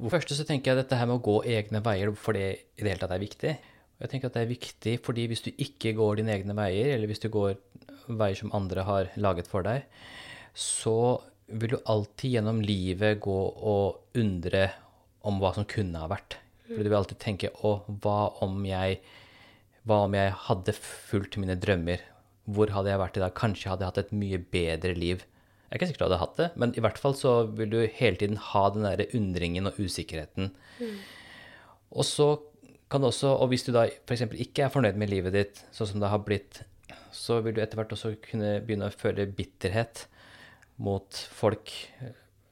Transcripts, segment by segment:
For første så tenker jeg dette her med å gå egne veier, for det i det hele tatt er viktig. Og jeg tenker at det er viktig fordi hvis du ikke går dine egne veier, eller hvis du går veier som andre har laget for deg, så vil du alltid gjennom livet gå og undre om hva som kunne ha vært. For du vil alltid tenke å, hva om jeg, hva om jeg hadde fulgt mine drømmer? Hvor hadde jeg vært i dag? Kanskje hadde jeg hatt et mye bedre liv. Jeg er ikke sikker på at du hadde hatt det, men i hvert fall så vil du hele tiden ha den derre undringen og usikkerheten. Og så kan du også, og hvis du da f.eks. ikke er fornøyd med livet ditt sånn som det har blitt, så vil du etter hvert også kunne begynne å føle bitterhet mot folk.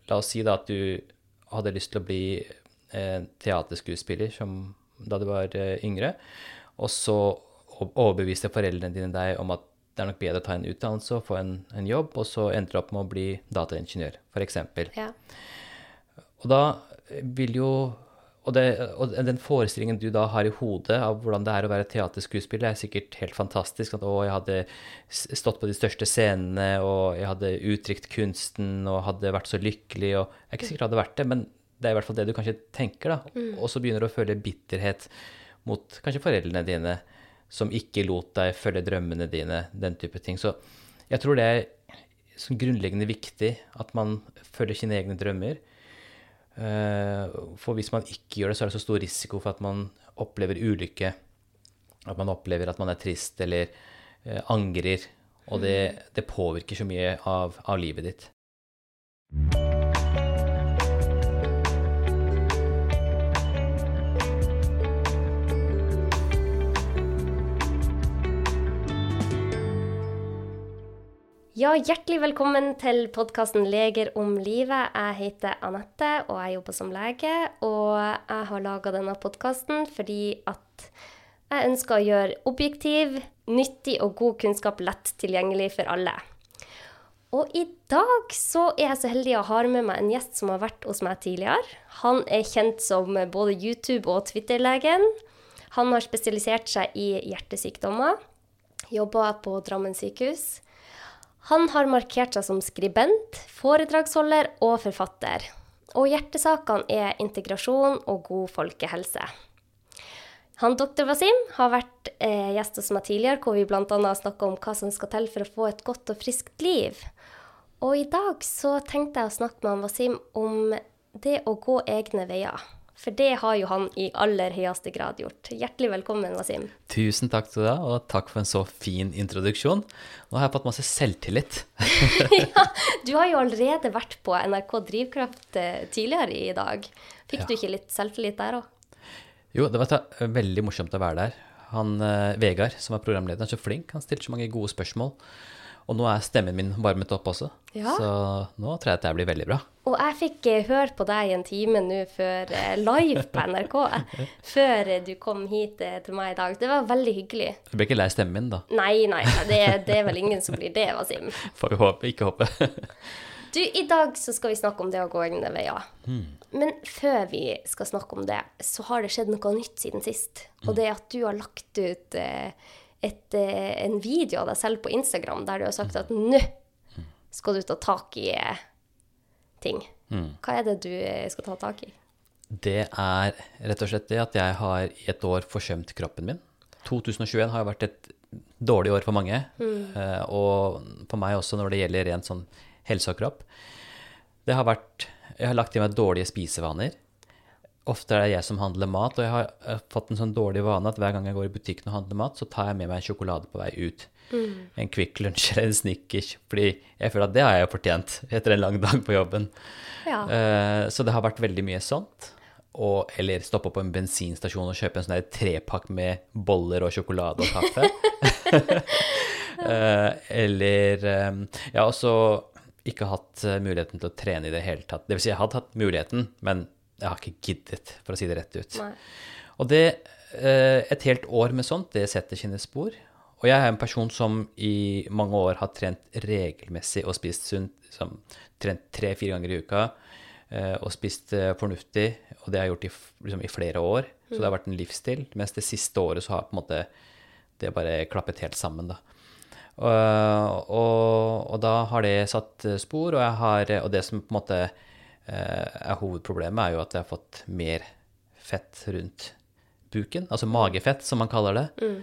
La oss si da at du hadde lyst til å bli eh, teaterskuespiller som, da du var eh, yngre, og så overbeviste foreldrene dine deg om at det er nok bedre å ta en utdannelse og få en, en jobb, og så ender du opp med å bli dataingeniør, f.eks. Ja. Og da vil jo og, det, og den forestillingen du da har i hodet av hvordan det er å være teaterskuespiller, er sikkert helt fantastisk. At å, jeg hadde stått på de største scenene, og jeg hadde uttrykt kunsten, og hadde vært så lykkelig, og Jeg er ikke sikkert det hadde vært det, men det er i hvert fall det du kanskje tenker, da. Og så begynner du å føle bitterhet mot kanskje foreldrene dine, som ikke lot deg følge drømmene dine, den type ting. Så jeg tror det er grunnleggende viktig at man følger sine egne drømmer. Eh, For hvis man ikke gjør det, så er det så stor risiko for at man opplever ulykke. At man opplever at man er trist eller eh, angrer. Og det, det påvirker så mye av, av livet ditt. Ja, hjertelig velkommen til podkasten Leger om livet. Jeg heter Anette, og jeg jobber som lege. Og jeg har laga denne podkasten fordi at jeg ønsker å gjøre objektiv, nyttig og god kunnskap lett tilgjengelig for alle. Og i dag så er jeg så heldig å ha med meg en gjest som har vært hos meg tidligere. Han er kjent som både YouTube- og Twitter-legen. Han har spesialisert seg i hjertesykdommer. Jobba på Drammen sykehus. Han har markert seg som skribent, foredragsholder og forfatter. Og hjertesakene er integrasjon og god folkehelse. Han doktor Wasim har vært eh, gjest hos meg tidligere, hvor vi bl.a. har snakka om hva som skal til for å få et godt og friskt liv. Og i dag så tenkte jeg å snakke med han Wasim om det å gå egne veier. For det har jo han i aller høyeste grad gjort. Hjertelig velkommen, Wasim. Tusen takk til deg, og takk for en så fin introduksjon. Nå har jeg fått masse selvtillit. ja, du har jo allerede vært på NRK Drivkraft eh, tidligere i dag. Fikk Ja. du ikke litt selvtillit der òg? Jo, det var veldig morsomt å være der. Han eh, Vegard, som er programleder, er så flink. Han stilte så mange gode spørsmål. Og nå er stemmen min varmet opp også, Ja. så nå tror jeg at det blir veldig bra. Og jeg fikk eh, høre på deg en time nå før eh, live på NRK. før eh, du kom hit til meg i dag. Det var veldig hyggelig. Du blir ikke lei stemmen min, da. Nei, nei, det, det er vel ingen som blir det, Wasim. Får vi håpe, ikke håpe. Du, i dag så skal vi snakke om det å gå egne veier. Men før vi skal snakke om det, så har det skjedd noe nytt siden sist. Og det er at du har lagt ut eh, et, eh, en video av deg selv på Instagram der du har sagt at nå skal du ta tak i eh, ting. Hva er det du eh, skal ta tak i? Det er rett og slett det at jeg har i et år forsømt kroppen min. 2021 har jo vært et dårlig år for mange, mm. og for meg også når det gjelder rent sånn helse og kropp. Det har vært Jeg har lagt i meg dårlige spisevaner. Ofte er det jeg som handler mat, og jeg har eh, fått en sånn dårlig vane at hver gang jeg går i butikken og handler mat, så tar jeg med meg en sjokolade på vei ut. En Kvikk Lunsj eller en Snickers, fordi jeg føler at det har jeg jo fortjent etter en lang dag på jobben. Ja. Uh, Så det har vært veldig mye sånt. Og, eller stoppe på en bensinstasjon og kjøpe en sånn trepakk med boller og sjokolade og kaffe. uh, eller um, Jeg har også ikke hatt eh, muligheten til å trene i det hele tatt. Det vil si, jeg hadde hatt muligheten, men jeg har ikke giddet, for å si det rett ut. Nei. Og det, eh, et helt år med sånt, det setter sine spor. Og jeg er en person som i mange år har trent regelmessig og spist sunt, Som, trent tre-fire ganger i uka, eh, og spist eh, fornuftig, og det har jeg gjort i, liksom, i flere år. Så det har vært en livsstil. Mens det siste året så har på en måte det bare klappet helt sammen, da. Og, og, og da har det satt spor, og, jeg har, og det som på en måte er hovedproblemet, er jo at jeg har fått mer fett rundt buken. Altså magefett, som man kaller det. Mm.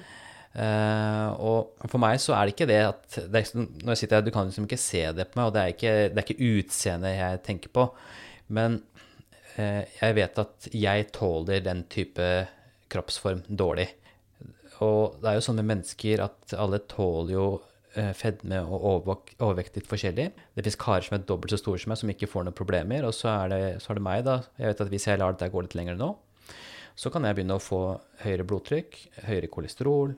Uh, og for meg så er det ikke det at det er, Når jeg sitter her, du kan liksom ikke se det på meg, og det er ikke, det er ikke utseendet jeg tenker på. Men uh, jeg vet at jeg tåler den type kroppsform dårlig. Og det er jo sånn med mennesker at alle tåler jo fedme og overvekt litt forskjellig. Det fins karer som er dobbelt så store som meg, som ikke får noen problemer. Og så er, det, så er det meg, da. Jeg vet at hvis jeg lar dette gå litt lenger nå, så kan jeg begynne å få høyere blodtrykk, høyere kolesterol,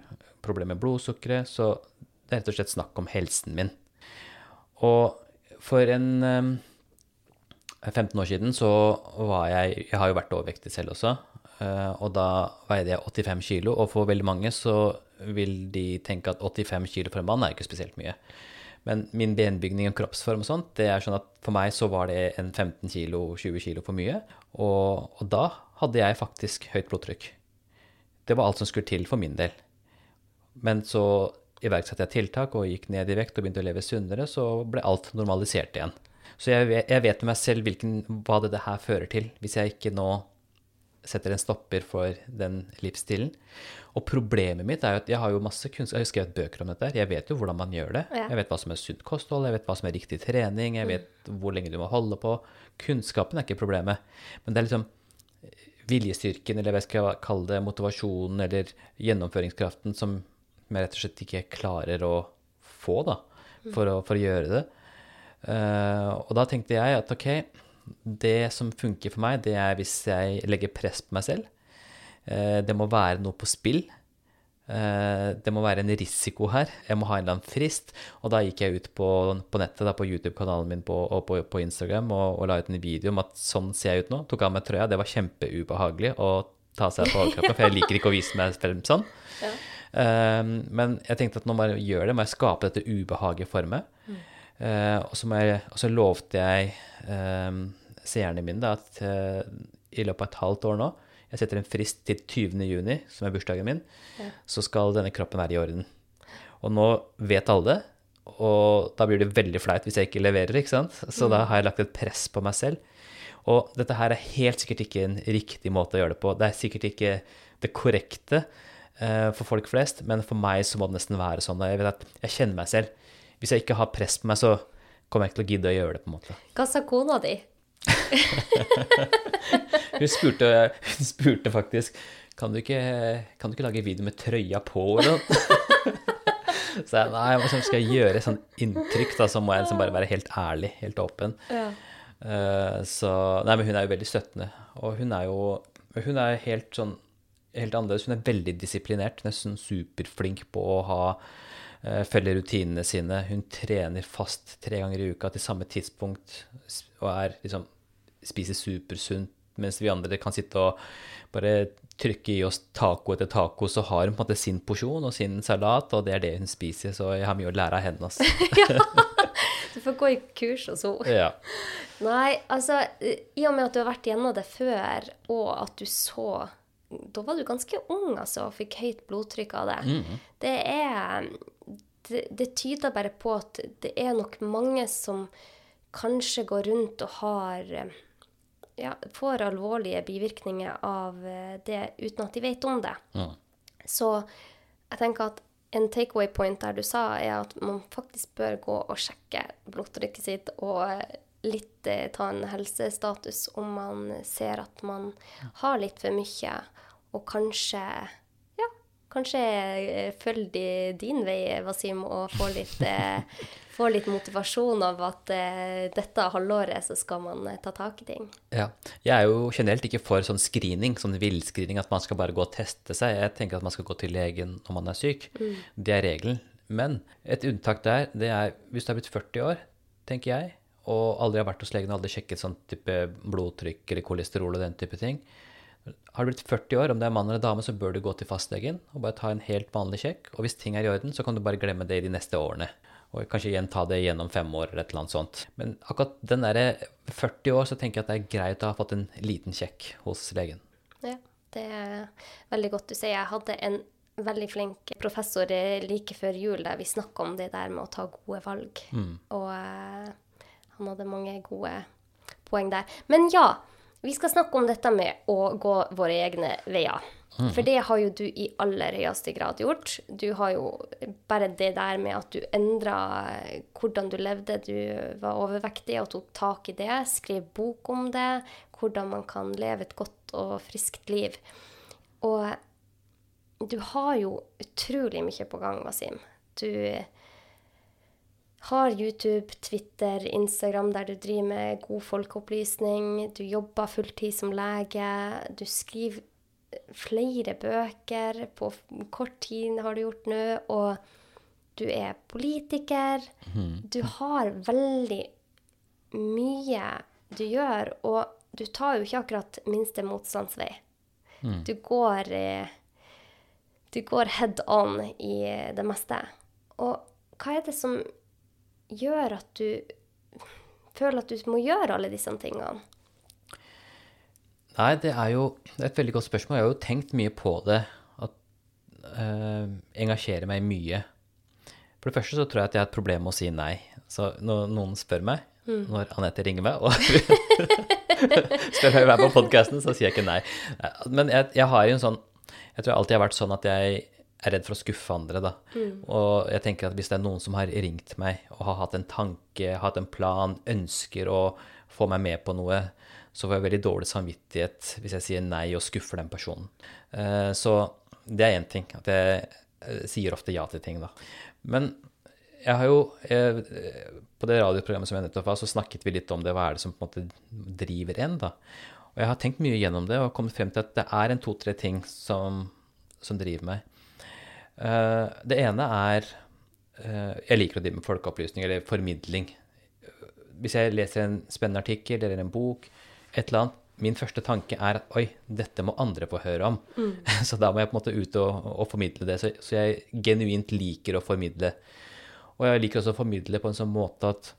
problemer med blodsukkeret. Så det er rett og slett snakk om helsen min. Og for en um, eh, 15 år siden så var jeg Jeg har jo vært overvektig selv også. Uh, og da veide jeg 85 kilo, og for veldig mange så vil de tenke at 85 kilo for en mann er ikke spesielt mye. Men min benbygning og kroppsform og sånt, det er sånn at for meg så var det en 15 kilo, 20 kilo for mye. Og, og da hadde jeg faktisk høyt blodtrykk. Det var alt som skulle til for min del. Men så iverksatte jeg tiltak og gikk ned i vekt og begynte å leve sunnere, så ble alt normalisert igjen. Så jeg jeg vet med meg selv hvilken, hva det her fører til, hvis jeg ikke nå setter en stopper for den livsstilen. Og problemet mitt er jo at jeg har jo masse kunnskap, jeg har skrevet bøker om dette. Jeg vet jo hvordan man gjør det. Ja. Jeg vet hva som er sunt kosthold, jeg vet hva som er riktig trening, jeg vet mm. hvor lenge du må holde på. Kunnskapen er ikke problemet. Men det er liksom viljestyrken, eller hva jeg skal kalle det, motivasjonen eller gjennomføringskraften som jeg rett og slett ikke klarer å få da, for å, for å gjøre det. Uh, og da tenkte jeg at ok, det som funker for meg, det er hvis jeg legger press på meg selv. Uh, det må være noe på spill. Uh, det må være en risiko her. Jeg må ha en eller annen frist. Og da gikk jeg ut på, på nettet, da, på YouTube-kanalen min på, og på, på Instagram og, og, la ut en video om at sånn ser jeg ut nå. Tok av meg trøya. Det var kjempeubehagelig å ta seg på overkroppen, for jeg liker ikke å vise meg frem sånn. Ja. Um, men jeg tenkte at nå må jeg gjøre det, må jeg skape dette ubehaget for meg. Mm. Uh, og, så lovte jeg um, seerne mine da, at uh, i løpet av et halvt år nå Jeg setter en frist til 20. juni, som er bursdagen min. Ja. Så skal denne kroppen være i orden. Og nå vet alle det. Og da blir det veldig flaut hvis jeg ikke leverer, ikke sant. Så mm. da har jeg lagt et press på meg selv. Og dette her er helt sikkert ikke en riktig måte å gjøre det på. Det er sikkert ikke det korrekte. Eh, for folk flest, men for meg så må det nesten være sånn. Jeg vet at jeg kjenner meg selv. Hvis jeg ikke har press på meg, så kommer jeg ikke til å gidde å gjøre det. på en måte. Hva sa kona di? hun, spurte, hun spurte faktisk kan du, ikke, kan du ikke lage video med trøya på, eller noe? så jeg, nei, liksom, skal jeg gjøre sånn inntrykk, da, så må jeg liksom bare være helt ærlig, helt åpen. Ja. Uh, så Nei, men hun er jo veldig støttende. Og hun er jo Hun er helt sånn helt annerledes. Hun er veldig disiplinert. Nesten superflink på å ha uh, følge rutinene sine. Hun trener fast tre ganger i uka til samme tidspunkt og er liksom spiser supersunt, mens vi andre kan sitte og bare trykke i oss taco etter taco, så har hun på en måte sin porsjon og sin salat, og det er det hun spiser. Så jeg har mye å lære av henne. Altså. ja, du får gå i kurs og så. Ja. Nei, altså I og med at du har vært gjennom det før, og at du så da var du ganske ung altså, og fikk høyt blodtrykk av det. Mm. Det er det, det, tyder bare på at det er nok mange som kanskje går rundt og har ja, får alvorlige bivirkninger av det uten at de vet om det. Ja. Så jeg tenker at en takeaway point der du sa, er at man faktisk bør gå og sjekke blodtrykket sitt og litt eh, ta en helsestatus om man ser at man har litt for mye, og kanskje kanskje eh, de din vei, Wasim, og få litt, eh, få litt motivasjon av at eh, dette halvåret så skal man ta tak i ting. Ja. Jeg er jo generelt ikke for sånn screening, sånn villscreening, at man skal bare gå og teste seg. Jeg tenker at man skal gå til legen når man er syk. Mm. Det er regelen. Men et unntak der, det er hvis du er blitt 40 år, tenker jeg, og aldri har vært hos legen og aldri sjekket sånn type blodtrykk eller kolesterol og den type ting. Har du blitt 40 år, om det er mann eller dame, så bør du gå til fastlegen og bare ta en helt vanlig sjekk. Og hvis ting er i orden, så kan du bare glemme det i de neste årene. Og kanskje igjen ta det gjennom fem år eller et eller annet sånt. Men akkurat den derre 40 år, så tenker jeg at det er greit å ha fått en liten sjekk hos legen. Ja, det er veldig godt du sier. Jeg hadde en veldig flink professor like før jul der vi snakka om det der med å ta gode valg. Mm. Og uh, han hadde mange gode poeng der. Men ja, vi skal snakke om dette med å gå våre egne veier. For det har jo du i aller høyeste grad gjort. Du har jo bare det der med at du endra hvordan du levde. Du var overvektig og tok tak i det. Skrev bok om det. Hvordan man kan leve et godt og friskt liv. Og du har jo utrolig mye på gang, Wasim. Du har YouTube, Twitter, Instagram der du driver med god folkeopplysning. Du jobber fulltid som lege. Du skriver flere bøker på kort tid, har du gjort nå. Og du er politiker. Du har veldig mye du gjør, og du tar jo ikke akkurat minste motstands vei. Du går eh, Du går head on i det meste. Og hva er det som gjør at du føler at du må gjøre alle disse tingene? Nei, det er jo er et veldig godt spørsmål. Jeg har jo tenkt mye på det. At eh, engasjere meg mye. For det første så tror jeg at jeg har et problem med å si nei. Så når noen spør meg, når Anette ringer meg og spør meg å være på podkasten, så sier jeg ikke nei. Men jeg, jeg har jo en sånn Jeg tror jeg alltid har vært sånn at jeg er redd for å skuffe andre, da. Og jeg tenker at hvis det er noen som har ringt meg og har hatt en tanke, hatt en plan, ønsker å få meg med på noe, så får jeg veldig dårlig samvittighet hvis jeg sier nei og skuffer den personen. Eh, Så det er én ting. At jeg eh, sier ofte ja til ting, da. Men jeg har jo jeg, På det radioprogrammet som jeg nettopp var, så snakket vi litt om det. Hva er det som på en måte driver en, da? Og jeg har tenkt mye gjennom det og kommet frem til at det er en to-tre ting som, som driver meg. Eh, det ene er eh, Jeg liker å drive med folkeopplysning eller formidling. Hvis jeg leser en spennende artikkel eller en bok, et eller annet, min første tanke er at oi, dette må andre få høre om. så da må jeg på en måte ut og, og formidle det. Så, så jeg genuint liker å formidle. Og jeg liker også å formidle på en sånn måte at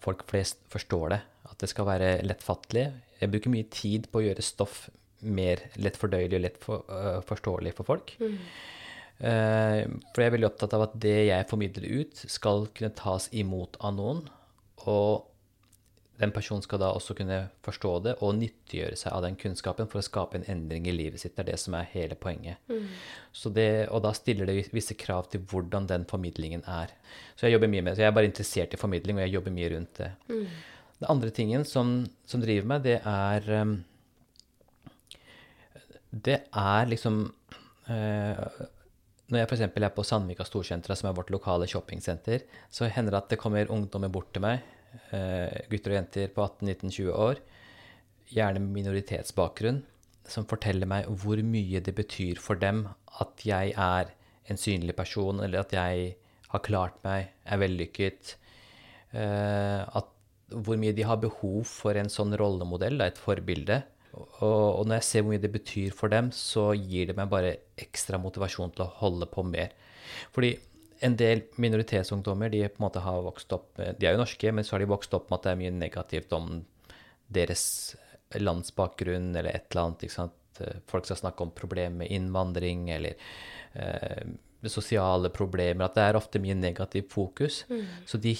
folk flest forstår det. At det skal være lettfattelig. Jeg bruker mye tid på å gjøre stoff mer lett fordøyelig og lett for, uh, forståelig for folk. Eh, for jeg er veldig opptatt av at det jeg formidler ut, skal kunne tas imot av noen. Og den personen skal da også kunne forstå det og nyttiggjøre seg av den kunnskapen for å skape en endring i livet sitt. Det er det som er hele poenget. Så det, og da stiller det visse krav til hvordan den formidlingen er. Så jeg jobber mye med det. Så jeg er bare interessert i formidling, og jeg jobber mye rundt det. Den andre tingen som, som driver meg, det er um, Det er liksom eh, når jeg f.eks. er på Sandvika Storsentra, som er vårt lokale shoppingsenter, så hender det at det kommer ungdommer bort til meg, eh, gutter og jenter på 18-19-20 år, gjerne minoritetsbakgrunn, som forteller meg hvor mye det betyr for dem at jeg er en synlig person, eller at jeg har klart meg, er vellykket. Eh, at, hvor mye de har behov for en sånn rollemodell, et forbilde. Og, når jeg ser hvor mye det betyr for dem, så gir det meg bare ekstra motivasjon til å holde på mer. Fordi en del minoritetsungdommer de på en måte har vokst opp med- De er jo norske, men så har de vokst opp med at det er mye negativt om deres landsbakgrunn eller et eller annet. ikke sant? Folk skal snakke om problemer med innvandring eller eh, sosiale problemer. At det er ofte mye negativt fokus. Så de,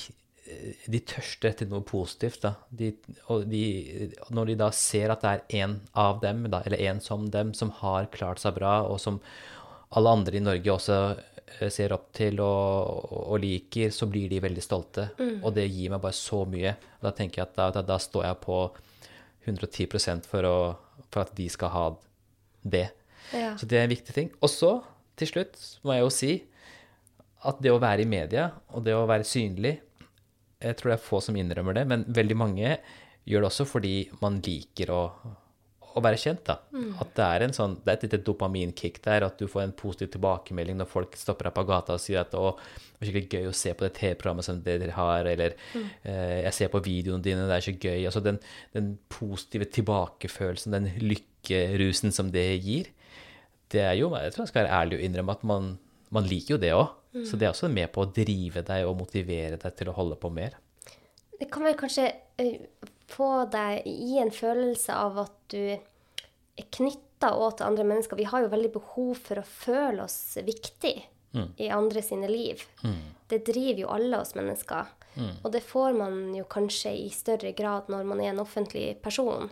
de tørster etter noe positivt. Da. De, og de, når de da ser at det er en av dem, da, eller en som dem, som har klart seg bra, og som alle andre i Norge også eh, ser opp til og, og liker, så blir de veldig stolte. Og det gir meg bare så mye. Og da tenker jeg at da, da, da står jeg på 110 for, å, for at de skal ha det. Ja. Så det er en viktig ting. Og så, til slutt, må jeg jo si at det å være i media, og det å være synlig Jeg tror det er få som innrømmer det, men veldig mange gjør det også fordi man liker å, å være kjent, da. At det er en sånn Det er et lite dopaminkick der, at du får en positiv tilbakemelding når folk stopper deg på gata og sier at å, det var skikkelig gøy å se på det TV-programmet som dere har, eller eh, jeg ser på videoene dine, det er så gøy. Altså den, den positive tilbakefølelsen, den lykkerusen som det gir, det er jo Jeg tror jeg skal være ærlig og innrømme at man, man liker jo det òg. Så det er også med på å drive deg og motivere deg til å holde på mer. Det kan vel kanskje eh, få deg i en følelse av at du er knytta òg til andre mennesker. Vi har jo veldig behov for å føle oss viktig i andre sine liv. Det driver jo alle oss mennesker. Og det får man jo kanskje i større grad når man er en offentlig person.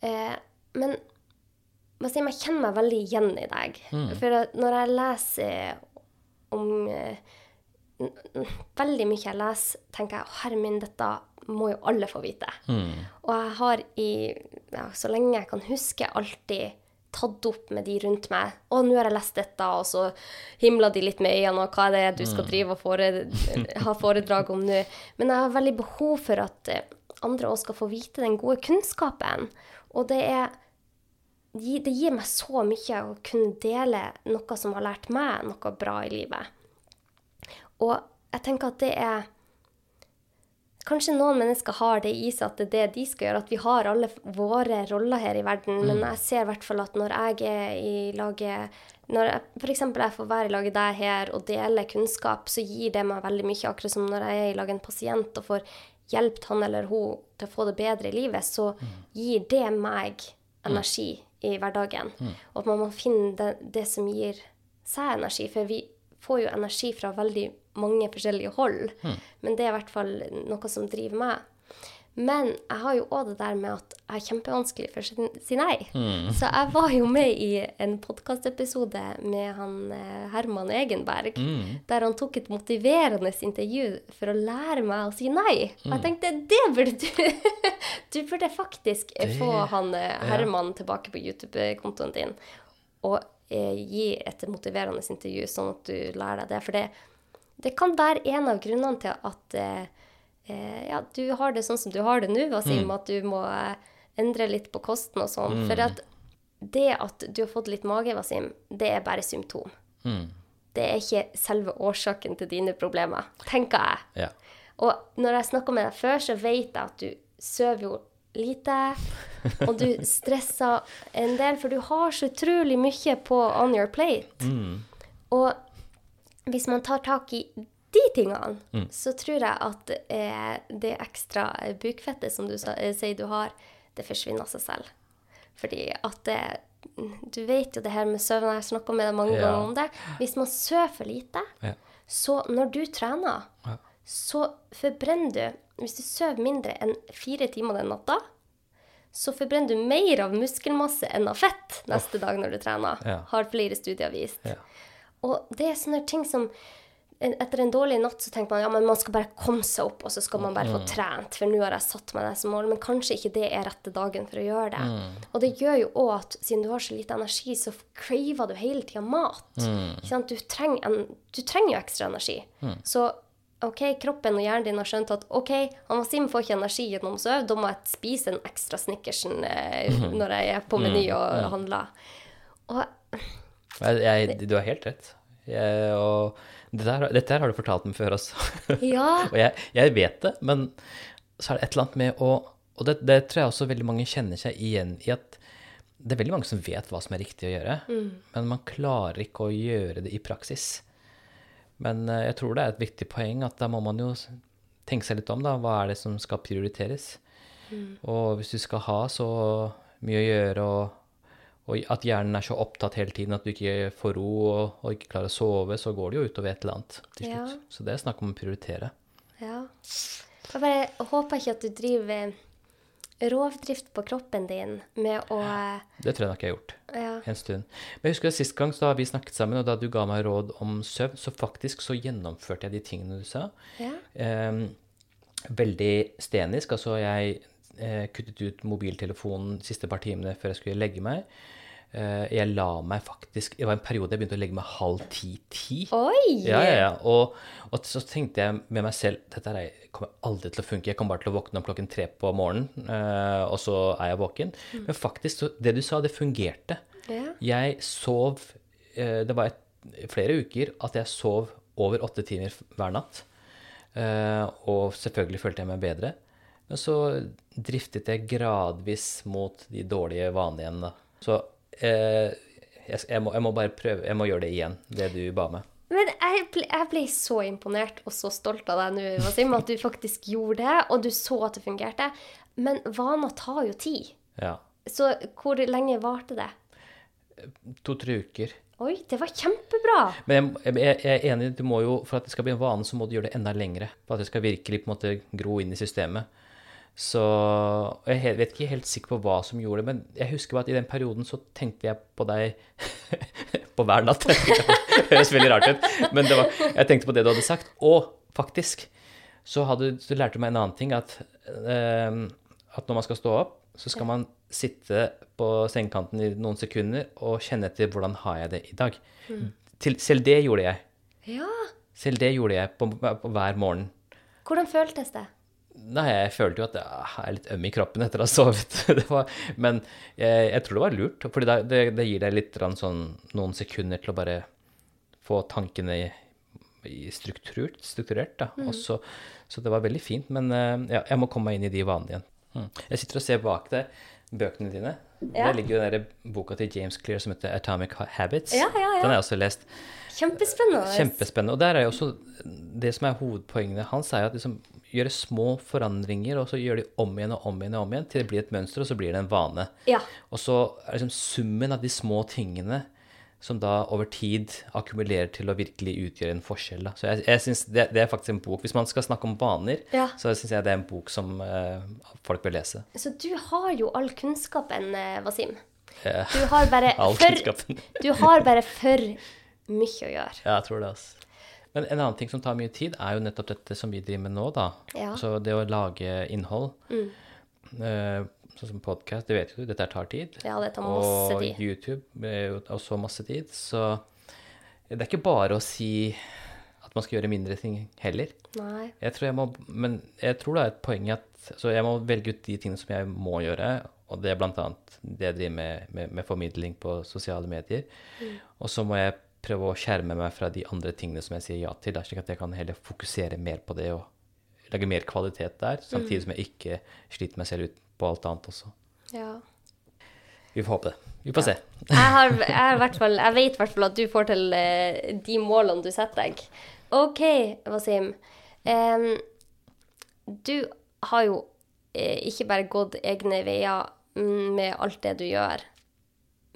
Eh, men jeg kjenner meg veldig igjen i deg. For når jeg leser om eh, Veldig mye jeg leser, tenker jeg «Å, herre min, dette må jo alle få vite. Og jeg har i ja, så lenge jeg kan huske, alltid tatt opp med de rundt meg. 'Å, nå har jeg lest dette', og så himla de litt med øynene, og hva er det du skal drive og fore, ha foredrag om nå? Men jeg har veldig behov for at eh, andre også skal få vite den gode kunnskapen. Og det er det gir meg så mye å kunne dele noe som har lært meg noe bra i livet. Og jeg tenker at det er Kanskje noen mennesker har det i seg at det er det de skal gjøre, at vi har alle våre roller her i verden. Men jeg ser i hvert fall at når jeg er i laget Når jeg f.eks. jeg får være i laget deg her og dele kunnskap, så gir det meg veldig mye. Akkurat som når jeg er i lag en pasient og får hjulpet han eller hun til å få det bedre i livet, så gir det meg energi i hverdagen. Og at man må finne det, det som gir seg energi. For vi får jo energi fra veldig mange forskjellige hold. Men det er i hvert fall noe som driver meg. Men jeg har jo òg det der med at jeg er kjempevanskelig for å si- nei. nei. Så jeg var jo med i en podkastepisode med han eh, Herman Egenberg, der han tok et motiverende intervju for å lære meg å si nei. Og jeg tenkte det burde du Du burde faktisk det... få han Herman Herman tilbake på YouTube-kontoen din og eh, gi et motiverende intervju, sånn at du lærer deg det. For det, det kan være en av grunnene til at eh, eh, ja, du har det sånn som du har det nå, Wasim, at du må eh, endre litt på kosten og sånn. For at det at du har fått litt mage, Wasim, det er bare symptom. Det er ikke selve årsaken til dine problemer, tenker jeg. Ja. Og når jeg snakker med deg før, så vet jeg at du sover jo lite, og du stresser en del, for du har så utrolig mye på on your plate. Og hvis man tar tak i de tingene, så tror jeg at eh, det ekstra bukfettet som du eh, sier du har, det forsvinner av seg selv. Fordi at det, Du vet jo det her med søvn, jeg har snakka med deg mange Ja. ganger om det. Hvis man sover for lite, Ja. så når du trener, Ja. så forbrenner du Hvis du sover mindre enn fire timer den natta, så forbrenner du mer av muskelmasse enn av fett neste dag når du trener. Har flere studier vist. Og det er sånne ting som Etter en dårlig natt så tenker man ja, men man skal bare komme seg opp, og så skal man bare få trent, for nå har jeg satt meg det som mål. Men kanskje ikke det er rette dagen for å gjøre det. Og det gjør jo òg at siden du har så lite energi, så craver du hele tida mat. Sant? Du, trenger en, du trenger jo ekstra energi. Så OK, kroppen og hjernen din har skjønt at OK, han Wasim får ikke energi gjennom søvn, da må jeg spise en ekstra Snickersen eh, når jeg er på Meny og handler. Og Jeg, jeg, du har helt rett. Jeg, og her, dette her har du fortalt meg før altså. ja. og jeg, jeg vet det, men så er det et eller annet med å Og det, det tror jeg også veldig mange kjenner seg igjen i at det er veldig mange som vet hva som er riktig å gjøre, men man klarer ikke å gjøre det i praksis. Men eh, jeg tror det er et viktig poeng at da må man jo tenke seg litt om, da. Hva er det som skal prioriteres? Og hvis du skal ha så mye å gjøre, og, og at hjernen er så opptatt hele tiden at du ikke får ro og, og ikke klarer å sove, så går det jo utover et eller annet til Ja. slutt. Så det er snakk om å prioritere. Ja. Jeg bare håper ikke at du driver rovdrift på kroppen din med å Det tror jeg nok jeg har gjort Ja. en stund. Men jeg husker sist gang så har vi snakket sammen, og da du ga meg råd om søvn, så faktisk så gjennomførte jeg de tingene du sa. ja. Um, veldig stenisk. Altså, jeg kuttet ut mobiltelefonen siste par timene før jeg skulle legge meg. Eh, jeg la meg faktisk Det var en periode jeg begynte å legge meg halv ti-ti. Ja, ja, ja. Og, og så tenkte jeg med meg selv dette her er- kommer aldri til å funke. Jeg kommer bare til å våkne om klokken tre på morgenen, eh, og så er jeg våken. Men faktisk, så, det du sa, det fungerte. Ja. Jeg sov eh, Det var et, flere uker at jeg sov over åtte timer hver natt. Eh, og selvfølgelig følte jeg meg bedre. Men så driftet jeg gradvis mot de dårlige vanene igjen. Så eh, jeg, jeg, må, jeg må bare prøve Jeg må gjøre det igjen, det du ba meg. Men jeg ble, jeg ble så imponert og så stolt av deg nå, Wasim, at du faktisk gjorde det, og du så at det fungerte. Men vaner tar jo tid. Ja. Så hvor lenge varte det? To-tre uker. Oi, det var kjempebra! Men jeg, jeg, jeg er enig, jo, for at det skal bli en vane, så må du gjøre det enda lengre. For at det skal virkelig på en måte gro inn i systemet. Så jeg vet ikke helt sikker på hva som gjorde det, men jeg husker bare at i den perioden så tenkte jeg på deg på hver natt. Det høres veldig rart ut, men det var, jeg tenkte på det du hadde sagt. Og faktisk så, hadde, så lærte du meg en annen ting, at, eh, at når man skal stå opp, så skal man sitte på sengekanten i noen sekunder og kjenne etter hvordan har jeg det i dag. Til, selv det gjorde jeg. Ja. Selv det gjorde jeg på, på hver morgen. Hvordan føltes det? Nei, jeg følte jo at jeg er litt øm i kroppen etter å ha sovet. Det var, men jeg, jeg tror det var lurt, for det, det, det gir deg litt sånn, noen sekunder til å bare få tankene i, i strukturert, strukturert da. Og så, så det var veldig fint, men eh, ja, jeg må komme meg inn i de vanene igjen. Mm. Jeg sitter og ser bak deg bøkene dine. Ja. Der ligger jo den der boka til James Clear som heter Atomic Habits. Ja, ja, ja. Den har jeg også lest. Kjempespennende. Kjempespennende. Og der er jo også det som er hovedpoengene hans, er jo at liksom gjøre små forandringer, og så gjøre de om igjen og om igjen og om igjen til det blir et mønster, og så blir det en vane. Ja. Og så er liksom summen av de små tingene som da over tid akkumulerer til å virkelig utgjøre en forskjell. Da. Så jeg, jeg synes det, det er faktisk en bok Hvis man skal snakke om vaner, Ja. så syns jeg det er en bok som eh, folk bør lese. Så du har jo all kunnskapen, eh, Wasim. Du har bare all for, du har bare for mye å gjøre. Ja, jeg tror det, altså. Men en annen ting som tar mye tid, er jo nettopp dette som vi driver med nå, da. Ja. Så det å lage innhold. Eh, sånn som podkast, det vet jo du, dette tar tid. Ja, det tar masse og tid. YouTube er jo også masse tid. Så det er ikke bare å si at man skal gjøre mindre ting heller. Nei. Jeg tror jeg må, men jeg tror det er et poeng at så jeg må velge ut de tingene som jeg må gjøre. Og det er bl.a. det jeg driver med, med, med formidling på sosiale medier. Og så må jeg prøve å skjerme meg fra de andre tingene som jeg sier ja til, slik at jeg kan heller fokusere mer på det og lage mer kvalitet der, samtidig som jeg ikke sliter meg selv ut på alt annet også. Ja. Vi får håpe det. Vi får se. Jeg, har, jeg, fall, jeg vet i hvert fall at du får til eh, de målene du setter deg. OK, Wasim. Um, du har jo eh, ikke bare gått egne veier mm, med alt det du gjør,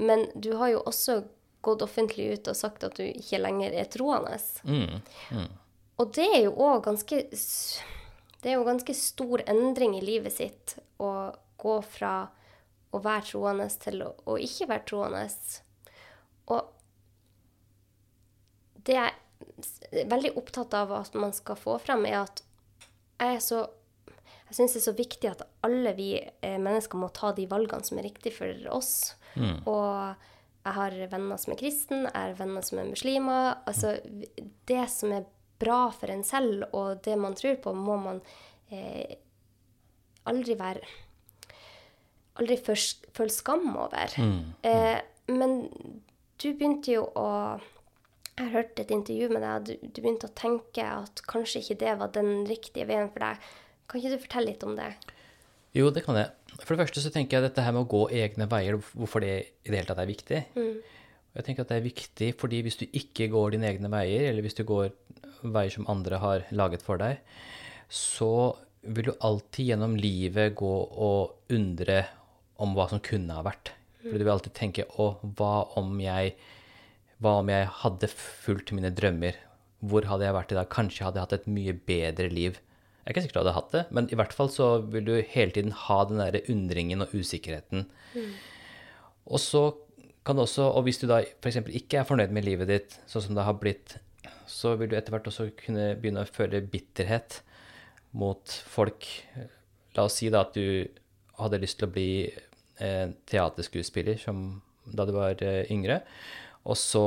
men du har jo også gått offentlig ut og sagt at du ikke lenger er troende. Mm. Og det er jo òg ganske Det er jo ganske stor endring i livet sitt å gå fra å være troende til å, å ikke være troende. Og det jeg er veldig opptatt av at man skal få frem, er at jeg er så jeg syns det er så viktig at alle vi eh, mennesker må ta de valgene som er riktige for oss. Og jeg har venner som er kristen, jeg har venner som er muslimer. Altså, det som er bra for en selv, og det man tror på, må man eh, aldri være Aldri føle skam over. Eh, men du begynte jo å Jeg har hørt et intervju med deg, og du, du begynte å tenke at kanskje ikke det var den riktige veien for deg. Kan ikke du fortelle litt om det? Jo, det kan jeg. For det første så tenker jeg dette her med å gå egne veier, hvorfor det i det hele tatt er viktig. Mm. Jeg tenker at det er viktig fordi hvis du ikke går dine egne veier, eller hvis du går veier som andre har laget for deg, så vil du alltid gjennom livet gå og undre om hva som kunne ha vært. For du vil alltid tenke å, hva om jeg hva om jeg hadde fulgt mine drømmer? Hvor hadde jeg vært i dag? Kanskje hadde jeg hatt et mye bedre liv. Jeg er ikke sikker at du hadde hatt det, men i hvert fall så vil du hele tiden ha den der undringen og usikkerheten. Og så kan du også, og hvis du da f.eks. ikke er fornøyd med livet ditt sånn som det har blitt, så vil du etter hvert også kunne begynne å føle bitterhet mot folk. La oss si da at du hadde lyst til å bli eh, teaterskuespiller som, da du var eh, yngre, og så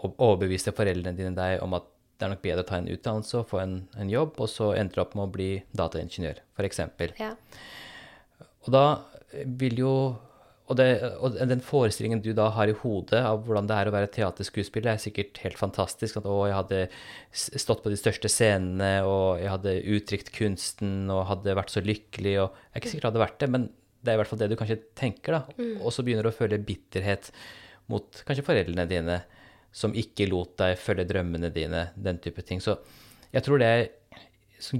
overbeviste foreldrene dine deg om at det er nok bedre å ta en utdannelse og få en, en jobb, og så endte du opp med å bli dataingeniør, f.eks. Ja. Og da vil jo og, det, og den forestillingen du da har i hodet av hvordan det er å være teaterskuespiller, er sikkert helt fantastisk. At å, jeg hadde stått på de største scenene, og jeg hadde uttrykt kunsten, og hadde vært så lykkelig, og Jeg er ikke sikkert det hadde vært det, men det er i hvert fall det du kanskje tenker, da. Og så begynner du å føle bitterhet mot kanskje foreldrene dine, som ikke lot deg følge drømmene dine, den type ting. Så jeg tror det er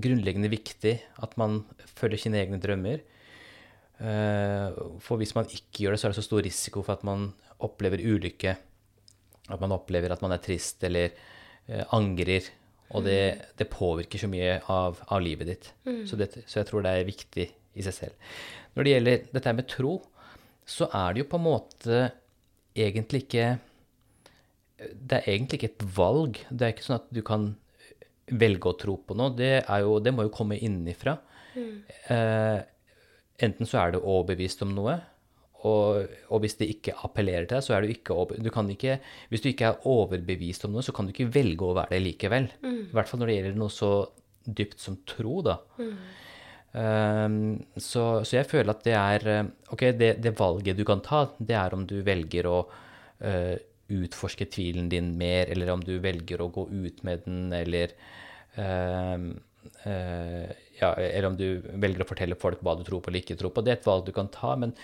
grunnleggende viktig at man følger sine egne drømmer. Eh, For hvis man ikke gjør det, så er det så stor risiko for at man opplever ulykke. at man opplever at man er trist eller eh, angrer. Og det, det, påvirker så mye av, av livet ditt. Mm. Så, det, så, jeg tror det er viktig i seg selv. Når det gjelder dette med tro, så er det jo på en måte egentlig ikke Det er egentlig ikke et valg. Det er ikke sånn at du kan velge å tro på noe. Det, jo, det må jo komme innenfra. Mm. Eh, enten så er du overbevist om noe, og, og, hvis det ikke appellerer til deg, så er du ikke, du ikke Hvis du ikke er overbevist om noe, så kan du ikke velge å være det likevel. Mm. I hvert fall når det gjelder noe så dypt som tro, da. Mm. Um, så, så, jeg føler at det er Ok, det, det, valget du kan ta, det er om du velger å uh, utforske tvilen din mer, eller om du velger å gå ut med den, eller uh, uh, ja, eller om du velger å fortelle folk hva du tror på eller ikke tror på. Det er et valg du kan ta, men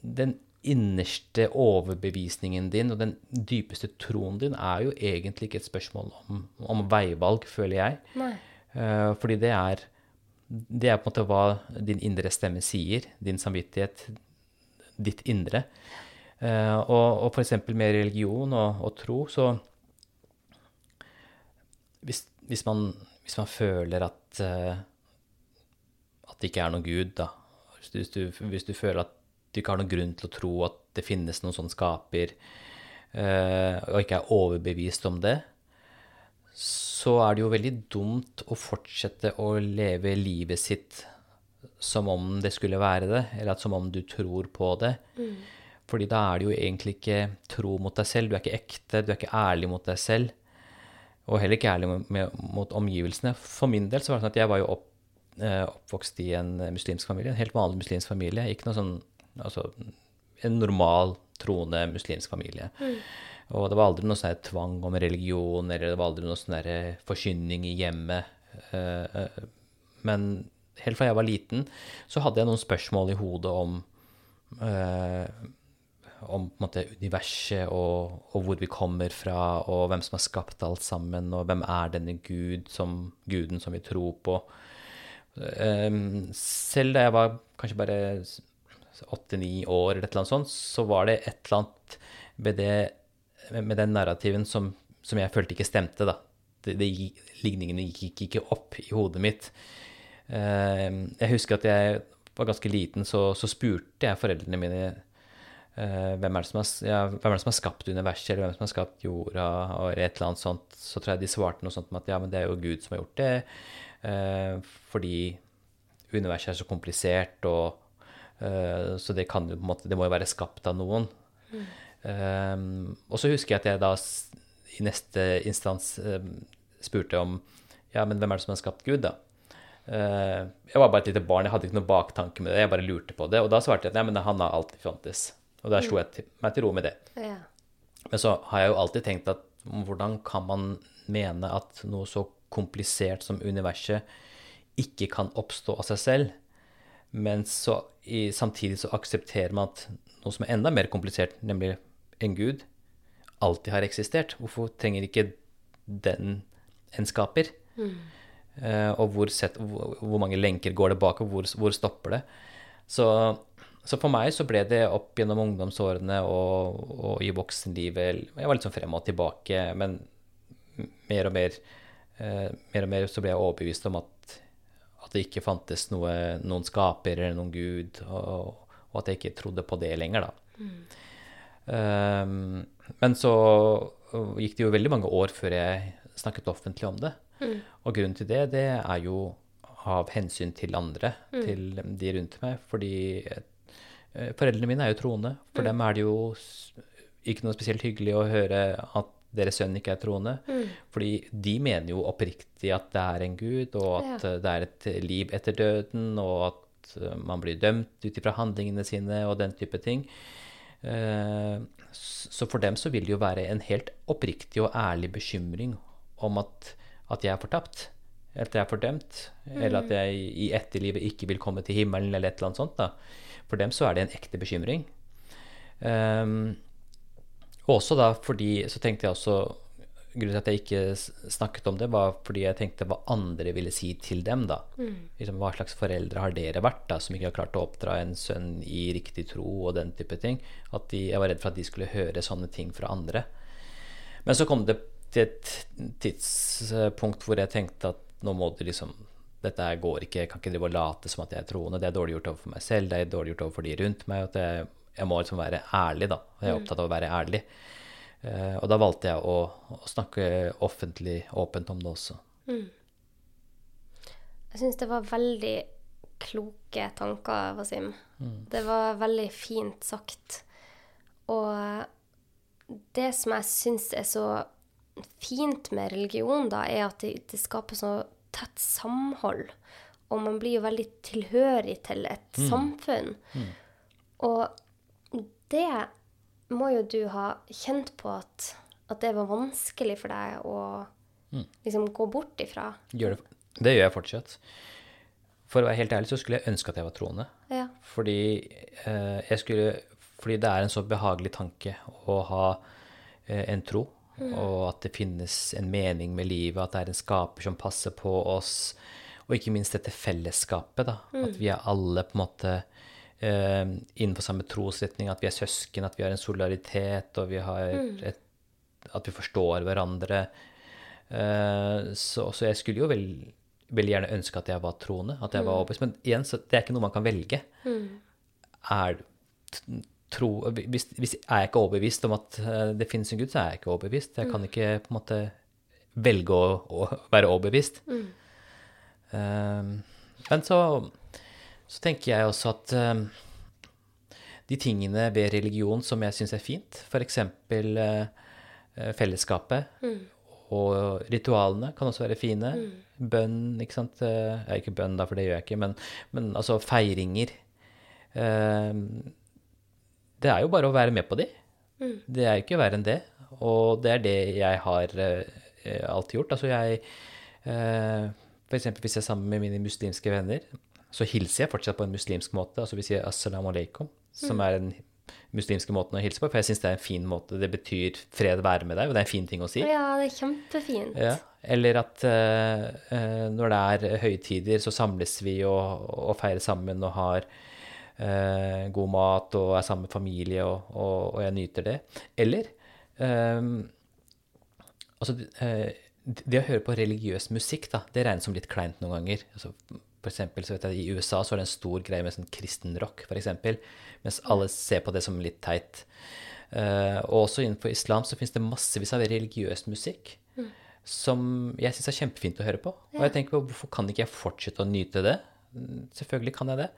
den innerste overbevisningen din og den dypeste troen din er jo egentlig ikke et spørsmål om, om veivalg, føler jeg. Uh, fordi det er, det er på en måte hva din indre stemme sier. Din samvittighet, ditt indre. Uh, og, og f.eks. med religion og, og, tro, så hvis, hvis, man, hvis man, føler at, uh, at det ikke er noen gud, da hvis du, hvis du føler at du ikke har noen grunn til å tro at det finnes noen sånn skaper, uh, og ikke er overbevist om det, så er det jo veldig dumt å fortsette å leve livet sitt som om det skulle være det, eller som om du tror på det. Mm. Fordi da er det jo egentlig ikke tro mot deg selv. Du er ikke ekte, du er ikke ærlig mot deg selv. Og heller ikke ærlig med, mot omgivelsene. For min del så var det sånn at jeg var jo opp, eh, oppvokst i en muslimsk familie. En helt vanlig muslimsk familie. Ikke noe sånn Altså en normal, troende muslimsk familie. Mm. Og det var aldri noe sånn tvang om religion, eller det var aldri noe sånn eh, forkynning i hjemmet. Eh, men helt fra jeg var liten, så hadde jeg noen spørsmål i hodet om om måte, universet og, og, hvor vi kommer fra, og hvem som har skapt alt sammen, og hvem er denne Gud som, guden som vi tror på. selv da jeg var kanskje bare åtte-ni år, eller et eller annet sånt, så var det et eller annet med, det, med den narrativen som, som, jeg følte ikke stemte, da. Det, det, ligningene gikk ikke opp i hodet mitt. Um, jeg husker at jeg var ganske liten, så, så spurte jeg foreldrene mine hvem, er har, ja, hvem, er det som har, skapt universet, eller hvem som har skapt jorda, og et eller annet sånt. Så tror jeg de svarte noe sånt om at ja, men det er jo Gud som har gjort det, uh, fordi universet er så komplisert, og Eh, så det kan jo på en måte Det må jo være skapt av noen. Mm. Um, og så husker jeg at jeg da i neste instans spurte om Ja, men hvem er det som har skapt Gud, da? Uh, jeg var bare et lite barn, jeg hadde ikke noen baktanke med det. Jeg bare lurte på det. Og da svarte jeg at nei, men han har alltid fantes. Og der slo mm. jeg til, meg til ro med det. Ja. Men så har jeg jo alltid tenkt at hvordan kan man mene at noe så komplisert som universet ikke kan oppstå av seg selv? Men så, i, samtidig så aksepterer man at noe som er enda mer komplisert, nemlig en gud, alltid har eksistert. Hvorfor trenger ikke den en skaper? Mm. Uh, og hvor, set, hvor, hvor, mange lenker går det bak, og hvor, hvor stopper det? Så, så, for meg så ble det opp gjennom ungdomsårene og, og i voksenlivet Jeg var litt sånn frem og tilbake, men mer og mer, eh, mer og mer så ble jeg overbevist om at at det ikke fantes noe, noen skaper eller noen gud, og, og, at jeg ikke trodde på det lenger, da. Mm. Um, men så gikk det jo veldig mange år før jeg snakket offentlig om det. Mm. Og grunnen til det, det er jo av hensyn til andre, mm. til de rundt meg. Fordi eh, foreldrene mine er jo troende. For mm. dem er det jo ikke noe spesielt hyggelig å høre at deres sønn ikke er troende. Mm. Fordi de mener jo oppriktig at det er en gud, og at ja. det er et liv etter døden, og at eh, man blir dømt ut ifra handlingene sine og den type ting. Eh, så for dem så vil det jo være en helt oppriktig og ærlig bekymring om at, at jeg er fortapt. Eller at jeg er fordømt. Mm. Eller at jeg i etterlivet ikke vil komme til himmelen, eller et eller annet sånt. da. For dem så er det en ekte bekymring. Um, og også da fordi Så tenkte jeg også Grunnen til at jeg ikke snakket om det, var fordi jeg tenkte hva andre ville si til dem. da. Mm. Liksom, hva slags foreldre har dere vært da, som ikke har klart å oppdra en sønn i riktig tro og den type ting? At de, jeg var redd for at de skulle høre sånne ting fra andre. Men så kom det til et tidspunkt hvor jeg tenkte at nå må du liksom Dette går ikke, jeg kan ikke drive og late som at jeg er troende. Det er dårlig gjort overfor meg selv, det er dårlig gjort overfor de rundt meg. At jeg, jeg må liksom være ærlig, da. Jeg er opptatt av å være ærlig. Uh, og da valgte jeg å, å snakke offentlig, åpent om det også. Jeg syns det var veldig kloke tanker, Wasim. Det var veldig fint sagt. Og det som jeg syns er så fint med religion, da, er at det, det skaper så tett samhold. Og man blir jo veldig tilhørig til et samfunn. Og det må jo du ha kjent på at, at det var vanskelig for deg å liksom gå bort ifra. Gjør det, det gjør jeg fortsatt. For å være helt ærlig så skulle jeg ønske at jeg var troende. Ja. Fordi, eh, skulle, fordi det er en så behagelig tanke å ha eh, en tro, og at det finnes en mening med livet, at det er en skaper som passer på oss, og ikke minst dette fellesskapet, da. At vi er alle på en måte eh, innenfor samme trosretning, at vi er søsken, at vi har en solidaritet, og vi har et, at vi forstår hverandre. Eh, så, så jeg skulle jo vel, veldig gjerne ønske at jeg var troende, at jeg var overbevist. Men igjen, så det er ikke noe man kan velge. Er t- tro hvis, hvis er jeg ikke overbevist om at eh, det finnes en Gud, så er jeg ikke overbevist. Jeg kan ikke på en måte velge å, å være overbevist. Eh, men så, så tenker jeg også at um, de tingene ved religion som jeg syns er fint, f.eks. Uh, fellesskapet og ritualene kan også være fine. Bønn, ikke sant. uh, ikke bønn, da, for det gjør jeg ikke, men, men altså feiringer. Eh, det er jo bare å være med på de. Det er ikke verre enn det. Og det er det jeg har eh, alltid gjort. Altså jeg eh, eksempel hvis jeg er sammen med mine muslimske venner, så hilser jeg fortsatt på en muslimsk måte. Altså vi sier assalamu alaikum, som er den muslimske måten å hilse på. For jeg syns det er en fin måte. Det betyr fred være med deg, og det er en fin ting å si. Ja, det er kjempefint. Ja, eller at uh, eh, når det er høytider, så samles vi og, og feirer sammen og har eh, god mat og er sammen med familie, og, og, og jeg nyter det. Eller eh, altså, eh, det å høre på religiøs musikk, da, det regnes som litt kleint noen ganger. Altså, for eksempel, så vet jeg, I USA så er det en stor greie med sånn kristen rock, for mens alle ser på det som litt teit. Uh, og også innenfor islam så finnes det massevis av religiøs musikk som jeg syns er kjempefint å høre på. Og jeg tenker på hvorfor kan ikke jeg fortsette å nyte det? Mm, Selvfølgelig kan jeg det.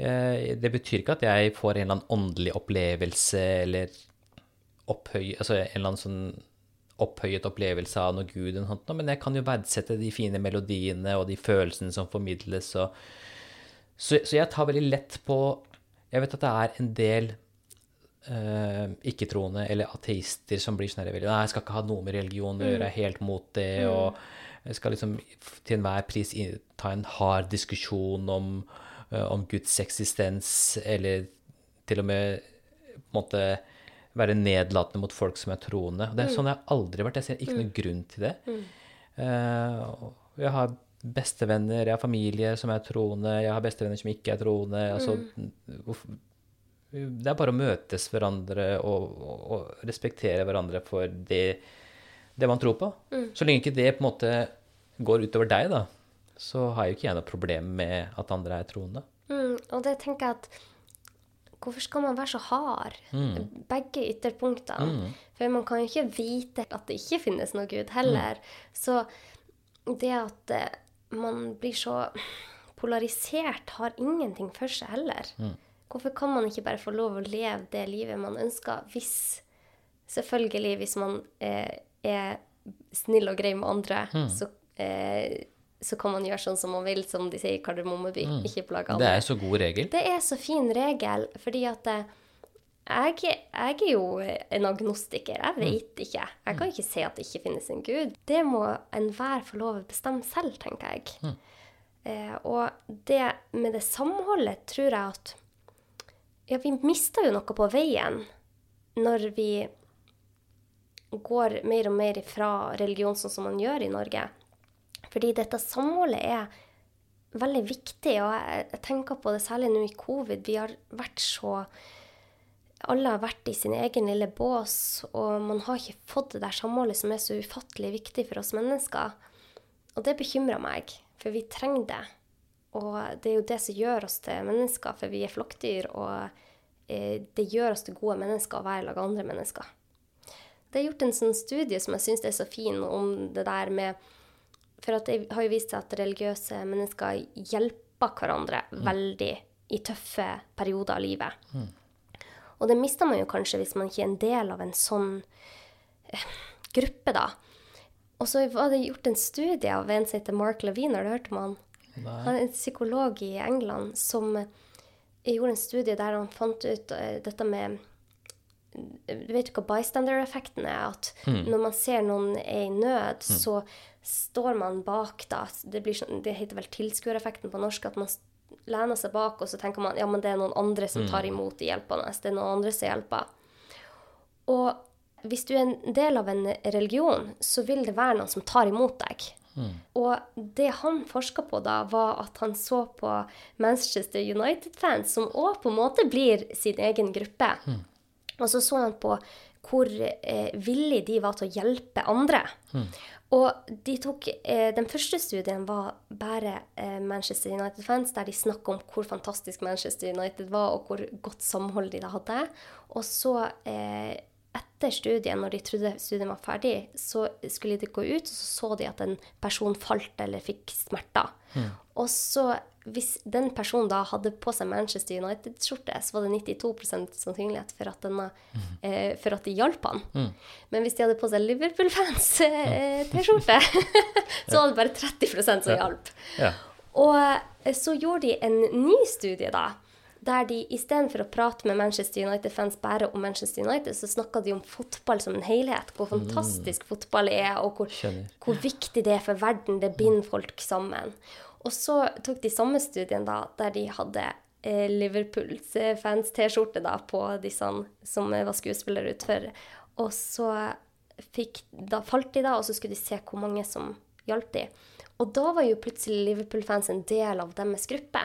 Eh, det betyr ikke at jeg får en eller annen åndelig opplevelse eller opphøy, altså en eller annen sånn opphøyet opplevelse av noe Gud, eller noe men jeg kan jo verdsette de fine melodiene og de følelsene som formidles. Og, så, så jeg tar veldig lett på Jeg vet at det er en del uh, ikke-troende eller ateister som blir sånn Nei, jeg skal ikke ha noe med religion å gjøre, jeg er helt mot det. og jeg skal liksom til enhver pris ta en hard diskusjon om, om Guds eksistens, eller til og med på en måte være nedlatende mot folk som er troende. Og Det er sånn jeg har aldri vært. Jeg ser ikke noen grunn til det. Eh, og jeg har bestevenner, jeg har familie som er troende, jeg har bestevenner som ikke er troende. Altså, det er bare å møtes hverandre og, og, og respektere hverandre for det, det man tror på. Så lenge ikke det på en måte går utover deg, da, så har jo ikke jeg noe problem med at andre er troende. Mm, og det tenker jeg at Hvorfor skal man være så hard? Begge ytterpunktene. For man kan jo ikke vite at det ikke finnes noe Gud heller. Så det at eh, man blir så polarisert, har ingenting for seg heller. Hvorfor kan man ikke bare få lov å leve det livet man ønsker, hvis Selvfølgelig, hvis man eh, er snill og grei med andre, så, eh, så kan man gjøre sånn som man vil, som de sier i Kardemommeby. Ikke plage Det er så god regel. Det er så fin regel, fordi at eh, jeg, jeg er jo en agnostiker. Jeg vet ikke. Jeg kan ikke si at det ikke finnes en gud. Det må enhver få lov å bestemme selv, tenker jeg. Eh, og det med det samholdet tror jeg at Ja, vi mister jo noe på veien når vi går mer og mer ifra religion sånn som man gjør i Norge. Fordi dette samholdet er veldig viktig, og jeg, tenker på det særlig nå i covid. Vi har vært så alle har vært i sin egen lille bås, og man har ikke fått det der samholdet som er så ufattelig viktig for oss mennesker. Og det bekymrer meg, for vi trenger det. Og det er jo det som gjør oss til mennesker, for vi er flokkdyr, og eh, det gjør oss til gode mennesker å være lag andre mennesker. Det er gjort en sånn studie som jeg syns er så fin, om det der med For det har jo vist seg at religiøse mennesker hjelper hverandre veldig i tøffe perioder av livet. Og det mister man jo kanskje hvis man ikke er en del av en sånn eh, gruppe, da. Og så var det gjort en studie av en som heter Mark Levine, har du hørt om han? Han er en psykolog i England som eh, gjorde en studie der han fant ut eh, dette med Du vet hva bystander-effekten er? At når man ser noen er i nød, så står man bak, da. Det, blir sånn, det heter vel tilskuereffekten på norsk. At man lener seg bak, og så tenker man ja, men det er noen andre som tar imot de hjelpende. Det er noen andre som hjelper. Og hvis du er en del av en religion, så vil det være noen som tar imot deg. Og det han forska på da, var at han så på Manchester United-fans, som òg på en måte blir sin egen gruppe. Og så så han på hvor eh, villige de var til å hjelpe andre. Og de tok, eh, den første studien var bare eh, Manchester United-fans, der de snakka om hvor fantastisk Manchester United var, og hvor godt samhold de da hadde. Og så, eh, etter studien, når de trodde studien var ferdig, så skulle de gå ut, og så så de at en person falt eller fikk smerter. Og så, hvis den personen da hadde på seg Manchester United-skjorte, så var det 92 sannsynlighet for at, denne, eh, for at de hjalp han. Men hvis de hadde på seg Liverpool-fans-T-skjorte, så var det bare 30 som hjalp. Ja. Og eh, så gjorde de en ny studie, da. Der de istedenfor å prate med Manchester United-fans bare om Manchester United, så snakka de om fotball som en helhet. Hvor fantastisk fotball er, og hvor, hvor viktig det er for verden. Det binder folk sammen. Og så tok de samme studien da, der de hadde eh, Liverpools eh, fans-T-skjorte da på disse som var skuespillere utfor. Og så fikk, da falt de da, og så skulle de se hvor mange som hjalp de. Og da var jo plutselig Liverpool-fans en del av deres gruppe.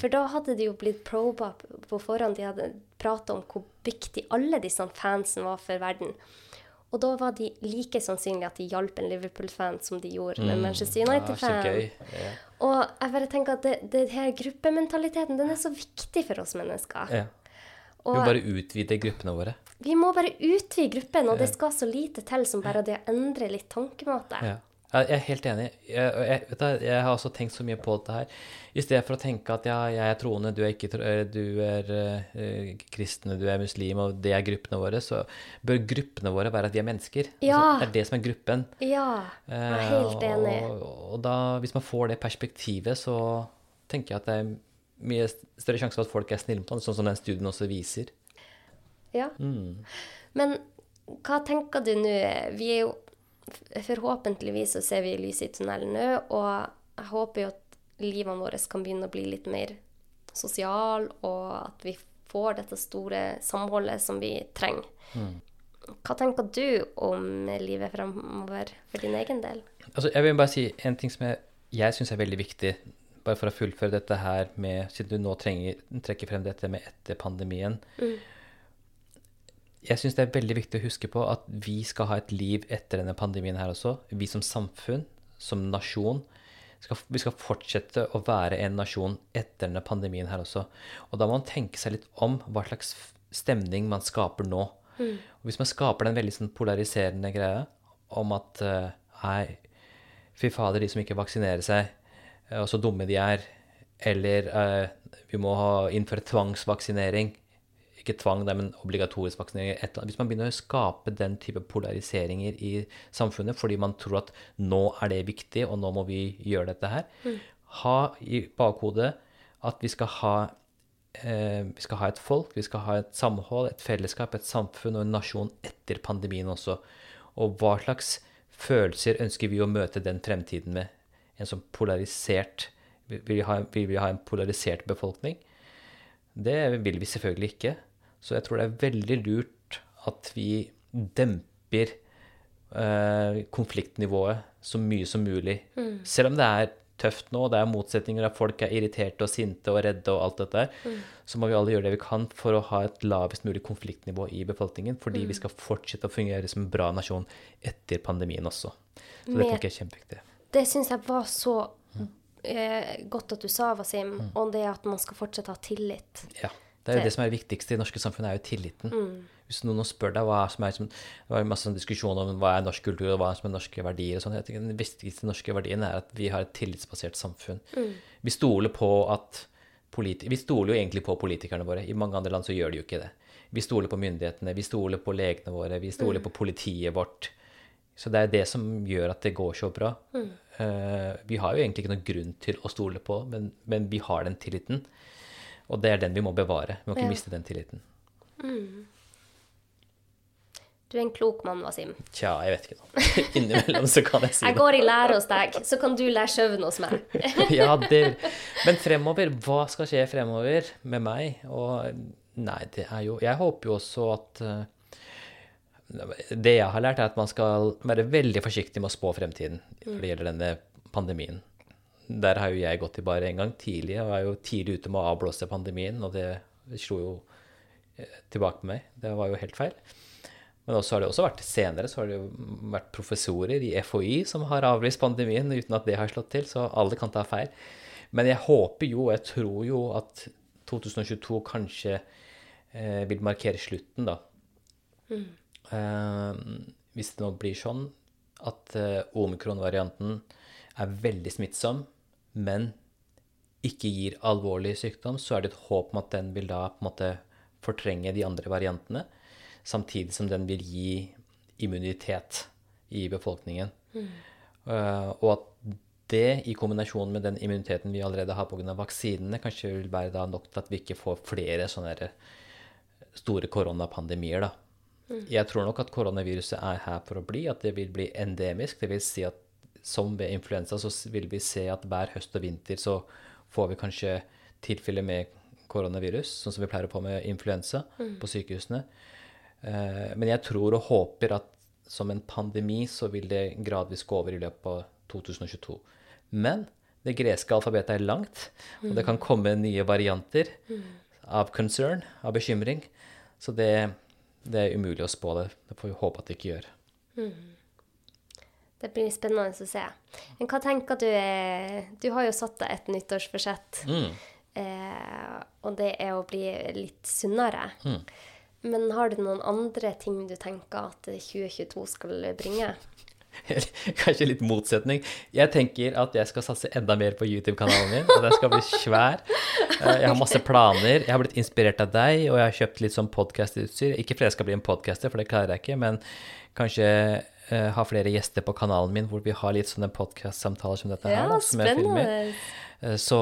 For da hadde de jo blitt proba på forhånd. De hadde prata om hvor viktig alle disse fansen var for verden. Og da var de like sannsynlig at de hjalp en Liverpool-fan som de gjorde med Manchester Ja, United-fan. gøy. yeah. Og jeg bare tenker at det, det her gruppementaliteten, den er så viktig for oss mennesker. Ja. Vi må bare utvide gruppene våre. vi må bare utvide gruppen, og det skal så lite til som bare det å endre litt tankemåte. Ja. Jeg er helt enig. Jeg, jeg, vet du, jeg har også tenkt så mye på dette her. I stedet for å tenke at ja, jeg er troende, du er ikke eh, du er uh, kristne, du er muslim, og det er gruppene våre, så bør gruppene våre være at vi er mennesker. Ja. Altså, det er det som er gruppen. Ja, jeg er helt enig. enig. Og, og da, hvis man får det perspektivet, så tenker jeg at det er mye større sjanse for at folk er snille mot hverandre, sånn som den studien også viser. Ja. Mm. Men hva tenker du nå? Vi er jo Forhåpentligvis så ser vi lyset i tunnelen nå, og jeg håper jo at livene våre kan begynne å bli litt mer sosiale, og at vi får dette store samholdet som vi trenger. Mm. Hva tenker du om livet framover for din egen del? Altså, jeg vil bare si en ting som jeg, jeg syns er veldig viktig, bare for å fullføre dette her med Siden du nå trenger, trekker frem dette med etter pandemien. Jeg syns det er veldig viktig å huske på at vi skal ha et liv etter denne pandemien her også. Vi som samfunn, som nasjon, skal, vi skal fortsette å være en nasjon etter denne pandemien her også. Og da må man tenke seg litt om hva slags stemning man skaper nå. Og hvis man skaper den veldig sånn polariserende greia om at eh, Nei, fy fader, de som ikke vaksinerer seg, eh, og så dumme de er. Eller eh, vi må ha, innføre tvangsvaksinering. Ikke tvang, men obligatorisk vaksinering. Et. Hvis man begynner å skape den type polariseringer i samfunnet fordi man tror at nå er det viktig, og nå må vi gjøre dette her, ha i bakhodet at vi skal ha eh, vi skal ha et folk, vi skal ha et samhold, et fellesskap, et samfunn og en nasjon etter pandemien også. Og hva slags følelser ønsker vi å møte den fremtiden med? En sånn polarisert Vil vi ha, vil vi ha en polarisert befolkning? Det vil vi selvfølgelig ikke. Så jeg tror det er veldig lurt at vi demper eh, konfliktnivået så mye som mulig. Selv om det er tøft nå, og det er motsetninger, at folk er irriterte og sinte og redde og alt dette der, så må vi alle gjøre det vi kan for å ha et lavest mulig konfliktnivå i befolkningen, fordi vi skal fortsette å fungere som en bra nasjon etter pandemien også. Så det tenker jeg er kjempeviktig. Det syns jeg var så eh, godt at du sa, Wasim, om det at man skal fortsatt ha tillit. Ja. Det er jo Det- som er det viktigste i det norske samfunnet, er jo tilliten. Mm. Hvis noen spør deg hva som er som, Det var masse sånn diskusjon om hva er norsk kultur, og hva som er norske verdier og sånn. Jeg Den viktigste norske verdien er at vi har et tillitsbasert samfunn. Mm. Vi stoler på at politi Vi stoler jo egentlig på politikerne våre. I mange andre land så gjør de jo ikke det. Vi stoler på myndighetene, vi stoler på legene våre, vi stoler på politiet vårt. Så det er det som gjør at det går så bra. Uh, vi har jo egentlig ikke noen grunn til å stole på, men, men vi har den tilliten. Og det er den vi må bevare. Vi må ikke Ja. miste den tilliten. Du er en klok mann, Wasim. Tja, jeg vet ikke nå. Innimellom så kan jeg si Jeg går i lære hos deg, så kan du lære søvn hos meg. Ja, det Men fremover, hva skal skje fremover med meg? Og nei, det er jo Jeg håper jo også at eh, Det jeg har lært, er at man skal være veldig forsiktig med å spå fremtiden når det gjelder denne pandemien. Der har jo jeg gått i bare en gang tidlig. Jeg var jo tidlig ute med å avblåse pandemien, og det slo jo eh, tilbake på meg. Det var jo helt feil. Men også har det også vært senere så har det jo vært professorer i FHI som har avlyst pandemien uten at det har slått til, så alle kan ta feil. Men jeg håper jo, og jeg tror jo at 2022 kanskje eh, vil markere slutten, da. Eh, hvis det nå blir sånn at eh, omikron-varianten er veldig smittsom, men ikke gir alvorlig sykdom, så er det et håp om at den vil da på en måte fortrenge de andre variantene, samtidig som den vil gi immunitet i befolkningen. Eh, og at det i kombinasjon med den immuniteten vi allerede har pga. vaksinene, kanskje vil være da nok til at vi ikke får flere sånne store koronapandemier. da. Jeg tror nok at koronaviruset er her for å bli, at det vil bli endemisk. Det vil si at som ved influensa så vil vi se at hver høst og vinter så får vi kanskje tilfeller med koronavirus, sånn som vi pleier å få med influensa på sykehusene. Eh, Men jeg tror og håper at som en pandemi så vil det gradvis gå over i løpet av 2022. Men det greske alfabetet er langt, og det kan komme nye varianter av concern, av bekymring. Så det, det er umulig å spå det. Det får vi håpe at det ikke gjør. Det blir spennende å se. Men hva tenker du eh, Du har jo satt deg et nyttårsforsett. Eh, og det er å bli litt sunnere. Men har du noen andre ting du tenker at 2022 skal bringe? Kanskje litt motsetning. Jeg tenker at jeg skal satse enda mer på YouTube-kanalen min. Og den skal bli svær. Eh, Jeg har masse planer. Jeg har blitt inspirert av deg, og jeg har kjøpt litt sånn podkastutstyr. Ikke fordi jeg skal bli en podcaster, for det klarer jeg ikke, men kanskje eh, ha flere gjester på kanalen min hvor vi har litt sånne podcast-samtaler som dette her. Ja, da, som jeg filmer. spennende. Eh, Så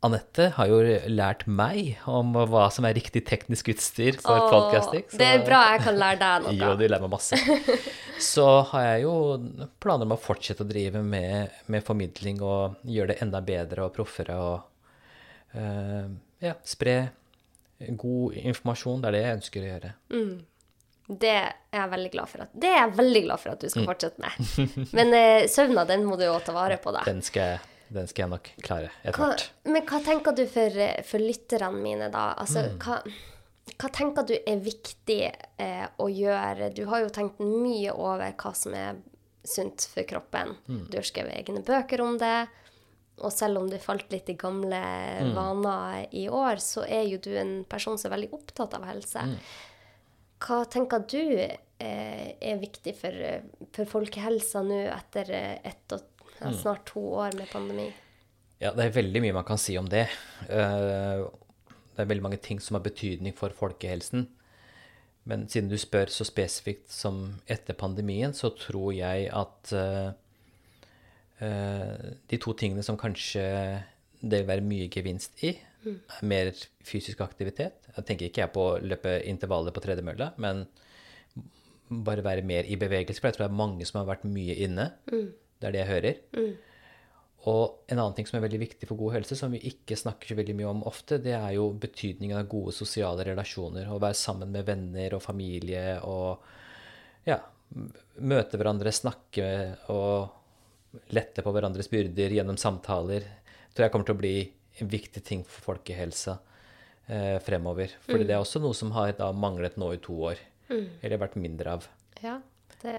Anette har jo lært meg om hva som er riktig teknisk utstyr for Åh, podcasting. så- Det er bra jeg kan lære deg noe. jo, du lærer meg masse. Så har jeg jo planer om å fortsette å drive med, med formidling og gjøre det enda bedre og proffere og uh, ja, spre god informasjon. Det er det jeg ønsker å gjøre. Det er jeg veldig glad for at, det er jeg veldig glad for at du skal Mm. fortsette med. Men eh, søvna, den må du jo ta vare på, da. Den skal den skal jeg nok klare etter hvert. men hva tenker du for, for lytterne mine, da? Altså, Mm. hva, hva tenker du er viktig eh, å gjøre? Du har jo tenkt mye over hva som er sunt for kroppen. Mm. Du har skrevet egne bøker om det. Og selv om du falt litt i gamle Mm. vaner i år, så er jo du en person som er veldig opptatt av helse. Mm. Hva tenker du eh, er viktig for, for folkehelsa nå etter eh, ett og Mm. ja, snart to år med pandemi? Ja, det er veldig mye man kan si om det. Eh, Det er veldig mange ting som har betydning for folkehelsen. Men siden du spør så spesifikt som etter pandemien, så tror jeg at eh, eh, de to tingene som kanskje det vil være mye gevinst i, Mm. mer fysisk aktivitet. Jeg tenker ikke jeg på å løpe intervaller på tredemølla, men bare være mer i bevegelse. For jeg tror det er mange som har vært mye inne. Det er det jeg hører. Og en annen ting som er veldig viktig for god helse, som vi ikke snakker så veldig mye om ofte, det er jo betydningen av gode sosiale relasjoner. Å være sammen med venner og familie og ja, møte hverandre, snakke og lette på hverandres byrder gjennom samtaler, tror jeg kommer til å bli en viktig ting for folkehelsa eh, fremover. Fordi det er også noe som har da manglet nå i to år. Eller vært mindre av. Ja, det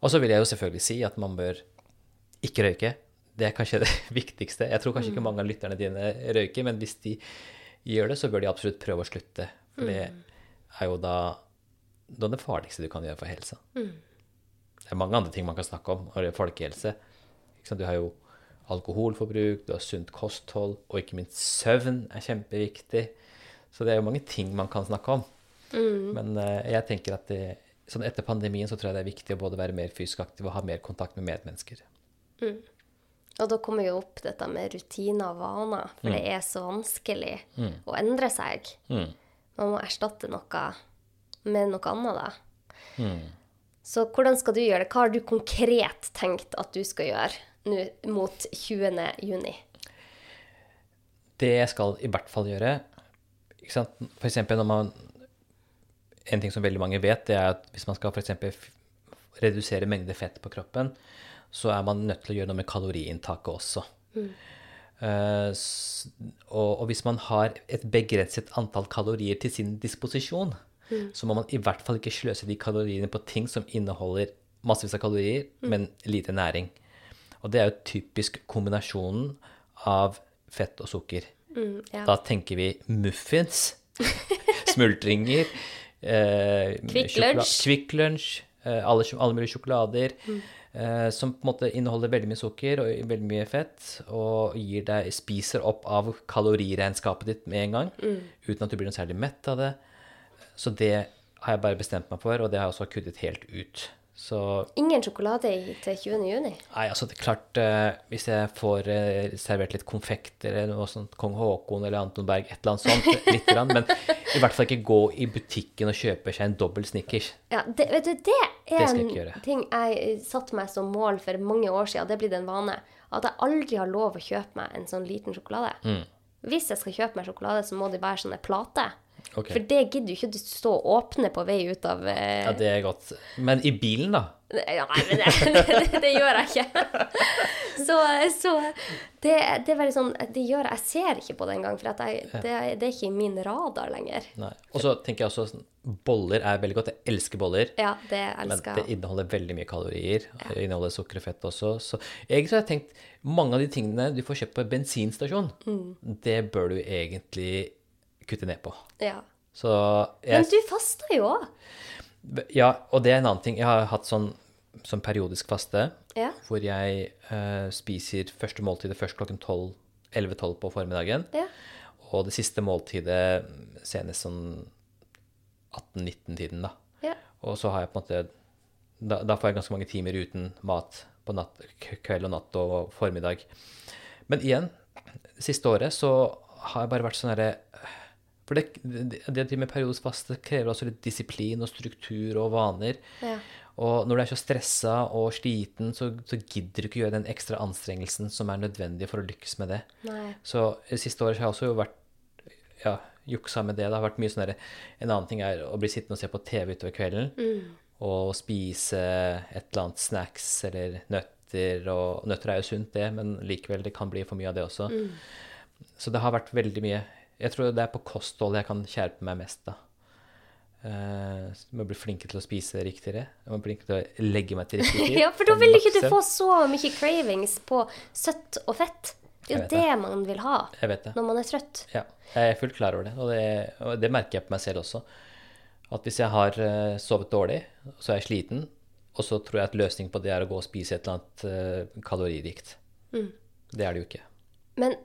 Og så vil jeg jo selvfølgelig si at man bør ikke røyke. Det er kanskje det viktigste. Jeg tror kanskje ikke mange av lytterne dine røyker, men hvis de gjør det, så bør de absolutt prøve å slutte. For det er jo da, da det farligste du kan gjøre for helsa. Det er mange andre ting man kan snakke om når det er folkehelse. Du har jo alkoholforbruk, du har sunt kosthold, og ikke minst søvn er kjempeviktig. Så det er jo mange ting man kan snakke om. Men uh, jeg tenker at det, sånn etter pandemien så tror jeg det er viktig å både være mer fysisk aktiv og ha mer kontakt med medmennesker. Og da kommer jo opp dette med rutiner og vaner, for det er så vanskelig å endre seg. Mm. Man må erstatte noe med noe annet, da. Så hvordan skal du gjøre det? Hva har du konkret tenkt at du skal gjøre nå mot 20. juni? Det jeg skal i hvert fall gjøre ikke sant? For eksempel når man En ting som veldig mange vet, det er at hvis man skal eksempel redusere mengde fett på kroppen, så er man nødt til å gjøre noe med kaloriinntaket også. Mm. Uh, og, og hvis man har et begrenset antall kalorier til sin disposisjon, så må man i hvert fall ikke sløse de kaloriene på ting som inneholder massevis av kalorier, men lite næring. Og det er jo typisk kombinasjonen av fett og sukker. Mm, ja. Da tenker vi muffins, smultringer, eh, Kvikk Lunsj. Kvikk Lunsj, eh, alle, alle mulige sjokolader, eh, som på en måte inneholder veldig mye sukker og veldig mye fett, og deg, spiser opp av kaloriregnskapet ditt med en gang, uten at du blir noe særlig mett av det. Så det har jeg bare bestemt meg for, og det har jeg også kuttet helt ut. Så Ingen sjokolade til 20. juni? Nei, altså det er klart eh, Hvis jeg får eh, servert litt konfekt eller noe sånt, Kong Haakon eller Anton Berg, et eller annet sånt, litt grann, men i hvert fall ikke gå i butikken og kjøpe seg en dobbel Snickers. Ja, det, vet du, det er Det en ting jeg satte meg som mål for mange år siden. Det er blitt en vane. At jeg aldri har lov å kjøpe meg en sånn liten sjokolade. Mm. Hvis jeg skal kjøpe meg sjokolade, så må det være sånne plate. Ok. For det gidder jo ikke du stå og åpne på vei ut av eh, Ja, det er godt. Men i bilen, da? Ja, Nei, men det, det, det gjør jeg ikke. Så, så det, det er veldig sånn Det gjør jeg ser ikke på det engang, for jeg, det, det er ikke i min radar lenger. Og så tenker jeg også sånn, Boller er veldig godt. Jeg elsker boller. Ja, det elsker Men det inneholder veldig mye kalorier. Det inneholder sukker og fett også. Så egentlig har jeg tenkt mange av de tingene du får kjøpt på bensinstasjon, Mm. det bør du egentlig kutte ned på. Ja. Så jeg Men du faster jo òg. Ja, og det er en annen ting. Jeg har hatt sånn, sånn periodisk faste, Ja. hvor jeg uh, spiser første måltidet først klokken 12 11-12 på formiddagen, Ja. og det siste måltidet senest sånn 18-19-tiden, da. ja. Og så har jeg på en måte da, da får jeg ganske mange timer uten mat på natt, kveld og natt og formiddag. Men igjen, det siste året så har jeg bare vært sånn herre For det, det, det med periodisk faste krever også litt disiplin og struktur og vaner. Ja. Og når du er så stressa og sliten, så, så gidder du ikke gjøre den ekstra anstrengelsen som er nødvendig for å lykkes med det. Nei. Så siste året har jeg også vært ja, juksa med det. Det har vært mye sånn derre En annen ting er å bli sittende og se på TV utover kvelden og spise et eller annet snacks eller nøtter. Og nøtter er jo sunt, det, men likevel, det kan bli for mye av det også. Så det har vært veldig mye Jeg tror det er på kosthold jeg kan skjerpe meg mest, da. Uh, jeg må bli flinkere til å spise riktigere. Jeg må bli flinkere til å legge meg til riktig tid. Ja, for da vil ikke du få så mye cravings på søtt og fett. Det er jo det, det man vil ha Jeg vet det. når man er trøtt. Ja, jeg er fullt klar over det, og det, og det merker jeg på meg selv også. At hvis jeg har eh, sovet dårlig, så er jeg sliten, og så tror jeg at løsningen på det er å gå og spise et eller annet eh, kaloririkt. Det er det jo ikke. Men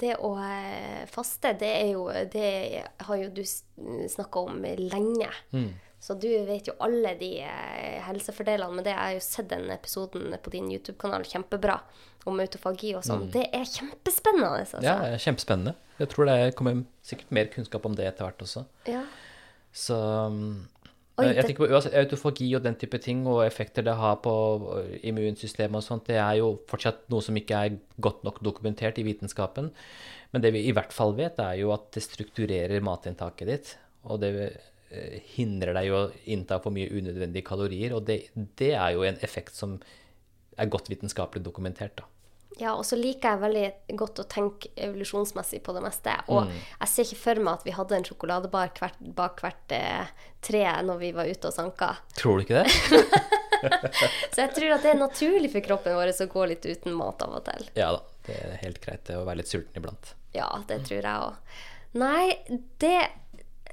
det å eh, faste, det jo Det har jo du snakka om lenge. Mm. Så du vet jo alle de eh, helsefordelene med det. Jeg har jo sett den episoden på din YouTube-kanal, kjempebra, om autofagi og sånn. Det er kjempespennende, altså. Mm. Ja, det er kjempespennende. Jeg tror det kommer sikkert mer kunnskap om det etter hvert også. Ja. Så um, Oi, jeg tenker på uansett, Autofagi og den type ting og effekter det har på immunsystemet og sånt, det er jo fortsatt noe som ikke er godt nok dokumentert i vitenskapen. Men det vi i hvert fall vet, er jo at det strukturerer matinntaket ditt. Og det eh, hindrer deg jo å innta for mye unødvendige kalorier. Og det, det er jo en effekt som er godt vitenskapelig dokumentert. da. Ja, og så liker jeg veldig godt å tenke evolusjonsmessig på det meste. Og jeg ser ikke for meg at vi hadde en sjokoladebar hvert, bak hvert eh, tre når vi var ute og sanka. Tror du ikke det? Så jeg tror at det er naturlig for kroppen vår å gå litt uten mat av og til. ja da. Det er helt greit å være litt sulten iblant. Ja, det tror jeg òg. Nei, det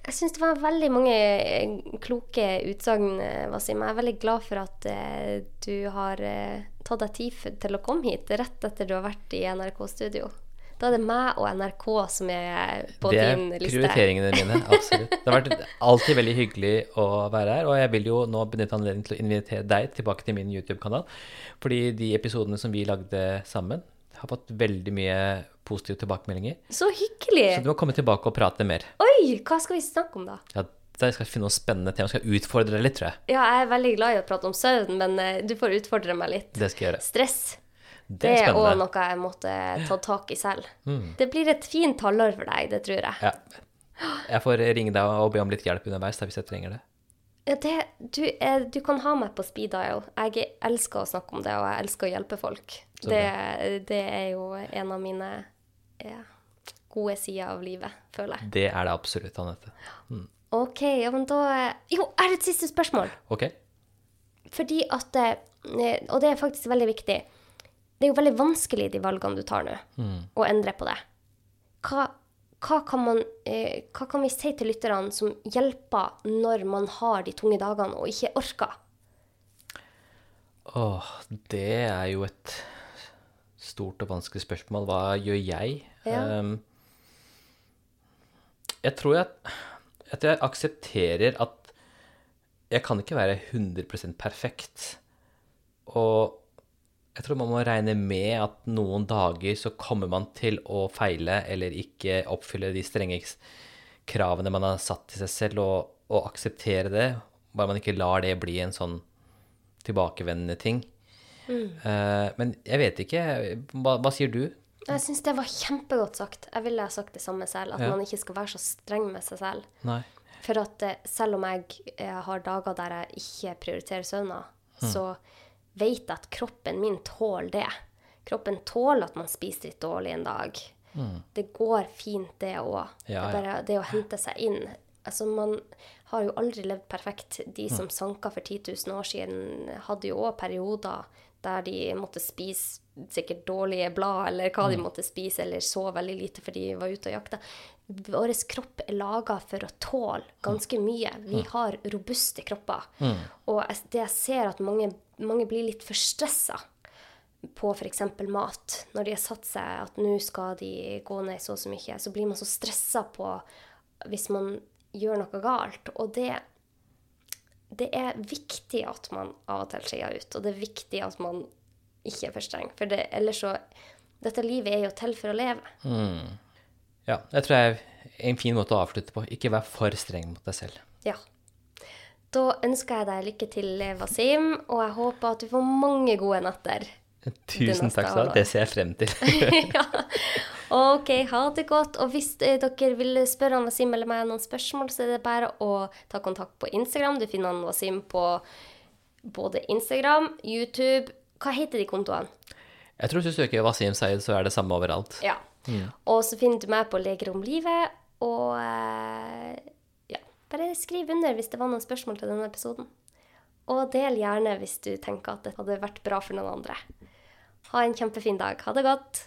Jeg syns det var veldig mange eh, kloke utsagn, eh, Wasim. Jeg er veldig glad for at eh, du har tatt deg tid til å komme hit rett etter du har vært i NRK-studio. Da er det meg og NRK som er på det er din liste. prioriteringene mine. Absolutt. Det har vært alltid veldig hyggelig å være her. Og jeg vil jo nå benytte anledningen til å invitere deg tilbake til min YouTube-kanal. Fordi de episodene som vi lagde sammen, har fått veldig mye positive tilbakemeldinger. Så hyggelig! Så du må komme tilbake og prate mer. Oi, hva skal vi snakke om, da? Ja, da skal jeg finne noe spennende tema. Jeg skal utfordre deg litt, tror jeg. Ja, jeg er veldig glad i å prate om søvn, men eh, du får utfordre meg litt. Det skal jeg gjøre. Stress. Det er òg. Mm. noe jeg måtte ta tak i selv. Det blir et fint halvår for deg, det tror jeg. Ja. Jeg får ringe deg og be om litt hjelp underveis hvis jeg trenger det. Det, du, er, du kan ha meg på speed dial. Jeg elsker å snakke om det, og jeg elsker å hjelpe folk. Det, det er jo en av mine ja, gode sider av livet, føler jeg. Det er det absolutt, Anette. OK, ja, men da Jo, jeg har et siste spørsmål. Ok? Fordi at eh, Og det er faktisk veldig viktig. Det er jo veldig vanskelig, de valgene du tar nå, å endre på det. Hva, hva, kan man, eh, hva kan vi si til lytterne som hjelper når man har de tunge dagene og ikke orker? Åh, det er jo et stort og vanskelig spørsmål. Hva gjør jeg? Ja. Um, jeg tror jeg, at jeg aksepterer at jeg kan ikke være 100% perfekt. Og jeg tror man må regne med at noen dager så kommer man til å feile eller ikke oppfylle de strenge kravene man har satt til seg selv, og, og akseptere det. Bare man ikke lar det bli en sånn tilbakevendende ting. Eh, men jeg vet ikke. Hva, hva sier du? Jeg syns det var kjempegodt sagt. Jeg ville ha sagt det samme selv, at Ja. man ikke skal være så streng med seg selv. Nei. For at eh, selv om jeg, jeg har dager der jeg ikke prioriterer søvna, så vet at kroppen min tåler det. Kroppen tåler at man spiser litt dårlig en dag. Det går fint, det òg. Ja, Det ja. det å hente seg inn. Altså, man har jo aldri levd perfekt. De som sanka for 10 000 år siden, hadde jo òg perioder der de måtte spise sikkert dårlige blad, eller hva de måtte spise, eller så veldig lite fordi de var ute og jakta. Vår kropp er laga for å tåle ganske mye. Vi har robuste kropper. Og det jeg ser at mange, mange blir litt for stressa på f.eks. mat. Når de har satt seg at nå skal de gå ned så og så mye, så blir man så stressa på hvis man gjør noe galt. Og det, det er viktig at man av og til skeier ut, og det er viktig at man ikke er for streng. For det, ellers så Dette livet er jo til for å leve. Ja, det tror jeg er en fin måte å avslutte på. Ikke vær for streng mot deg selv. Ja. Da ønsker jeg deg lykke til, Wasim, og jeg håper at du får mange gode netter. Tusen takk ha. Det ser jeg frem til. ja. OK, ha det godt. Og hvis eh, dere vil spørre han Wasim eller meg noen spørsmål, så er det bare å ta kontakt på Instagram. Du finner han Wasim på både Instagram, YouTube Hva heter de kontoene? Jeg tror hvis du søker Wasim Sayed, så er det samme overalt. Ja. Og så finner du meg på Leger om livet, og eh, ja, bare skriv under hvis det var noen spørsmål til denne episoden. Og del gjerne hvis du tenker at det hadde vært bra for noen andre. Ha en kjempefin dag. Ha det godt.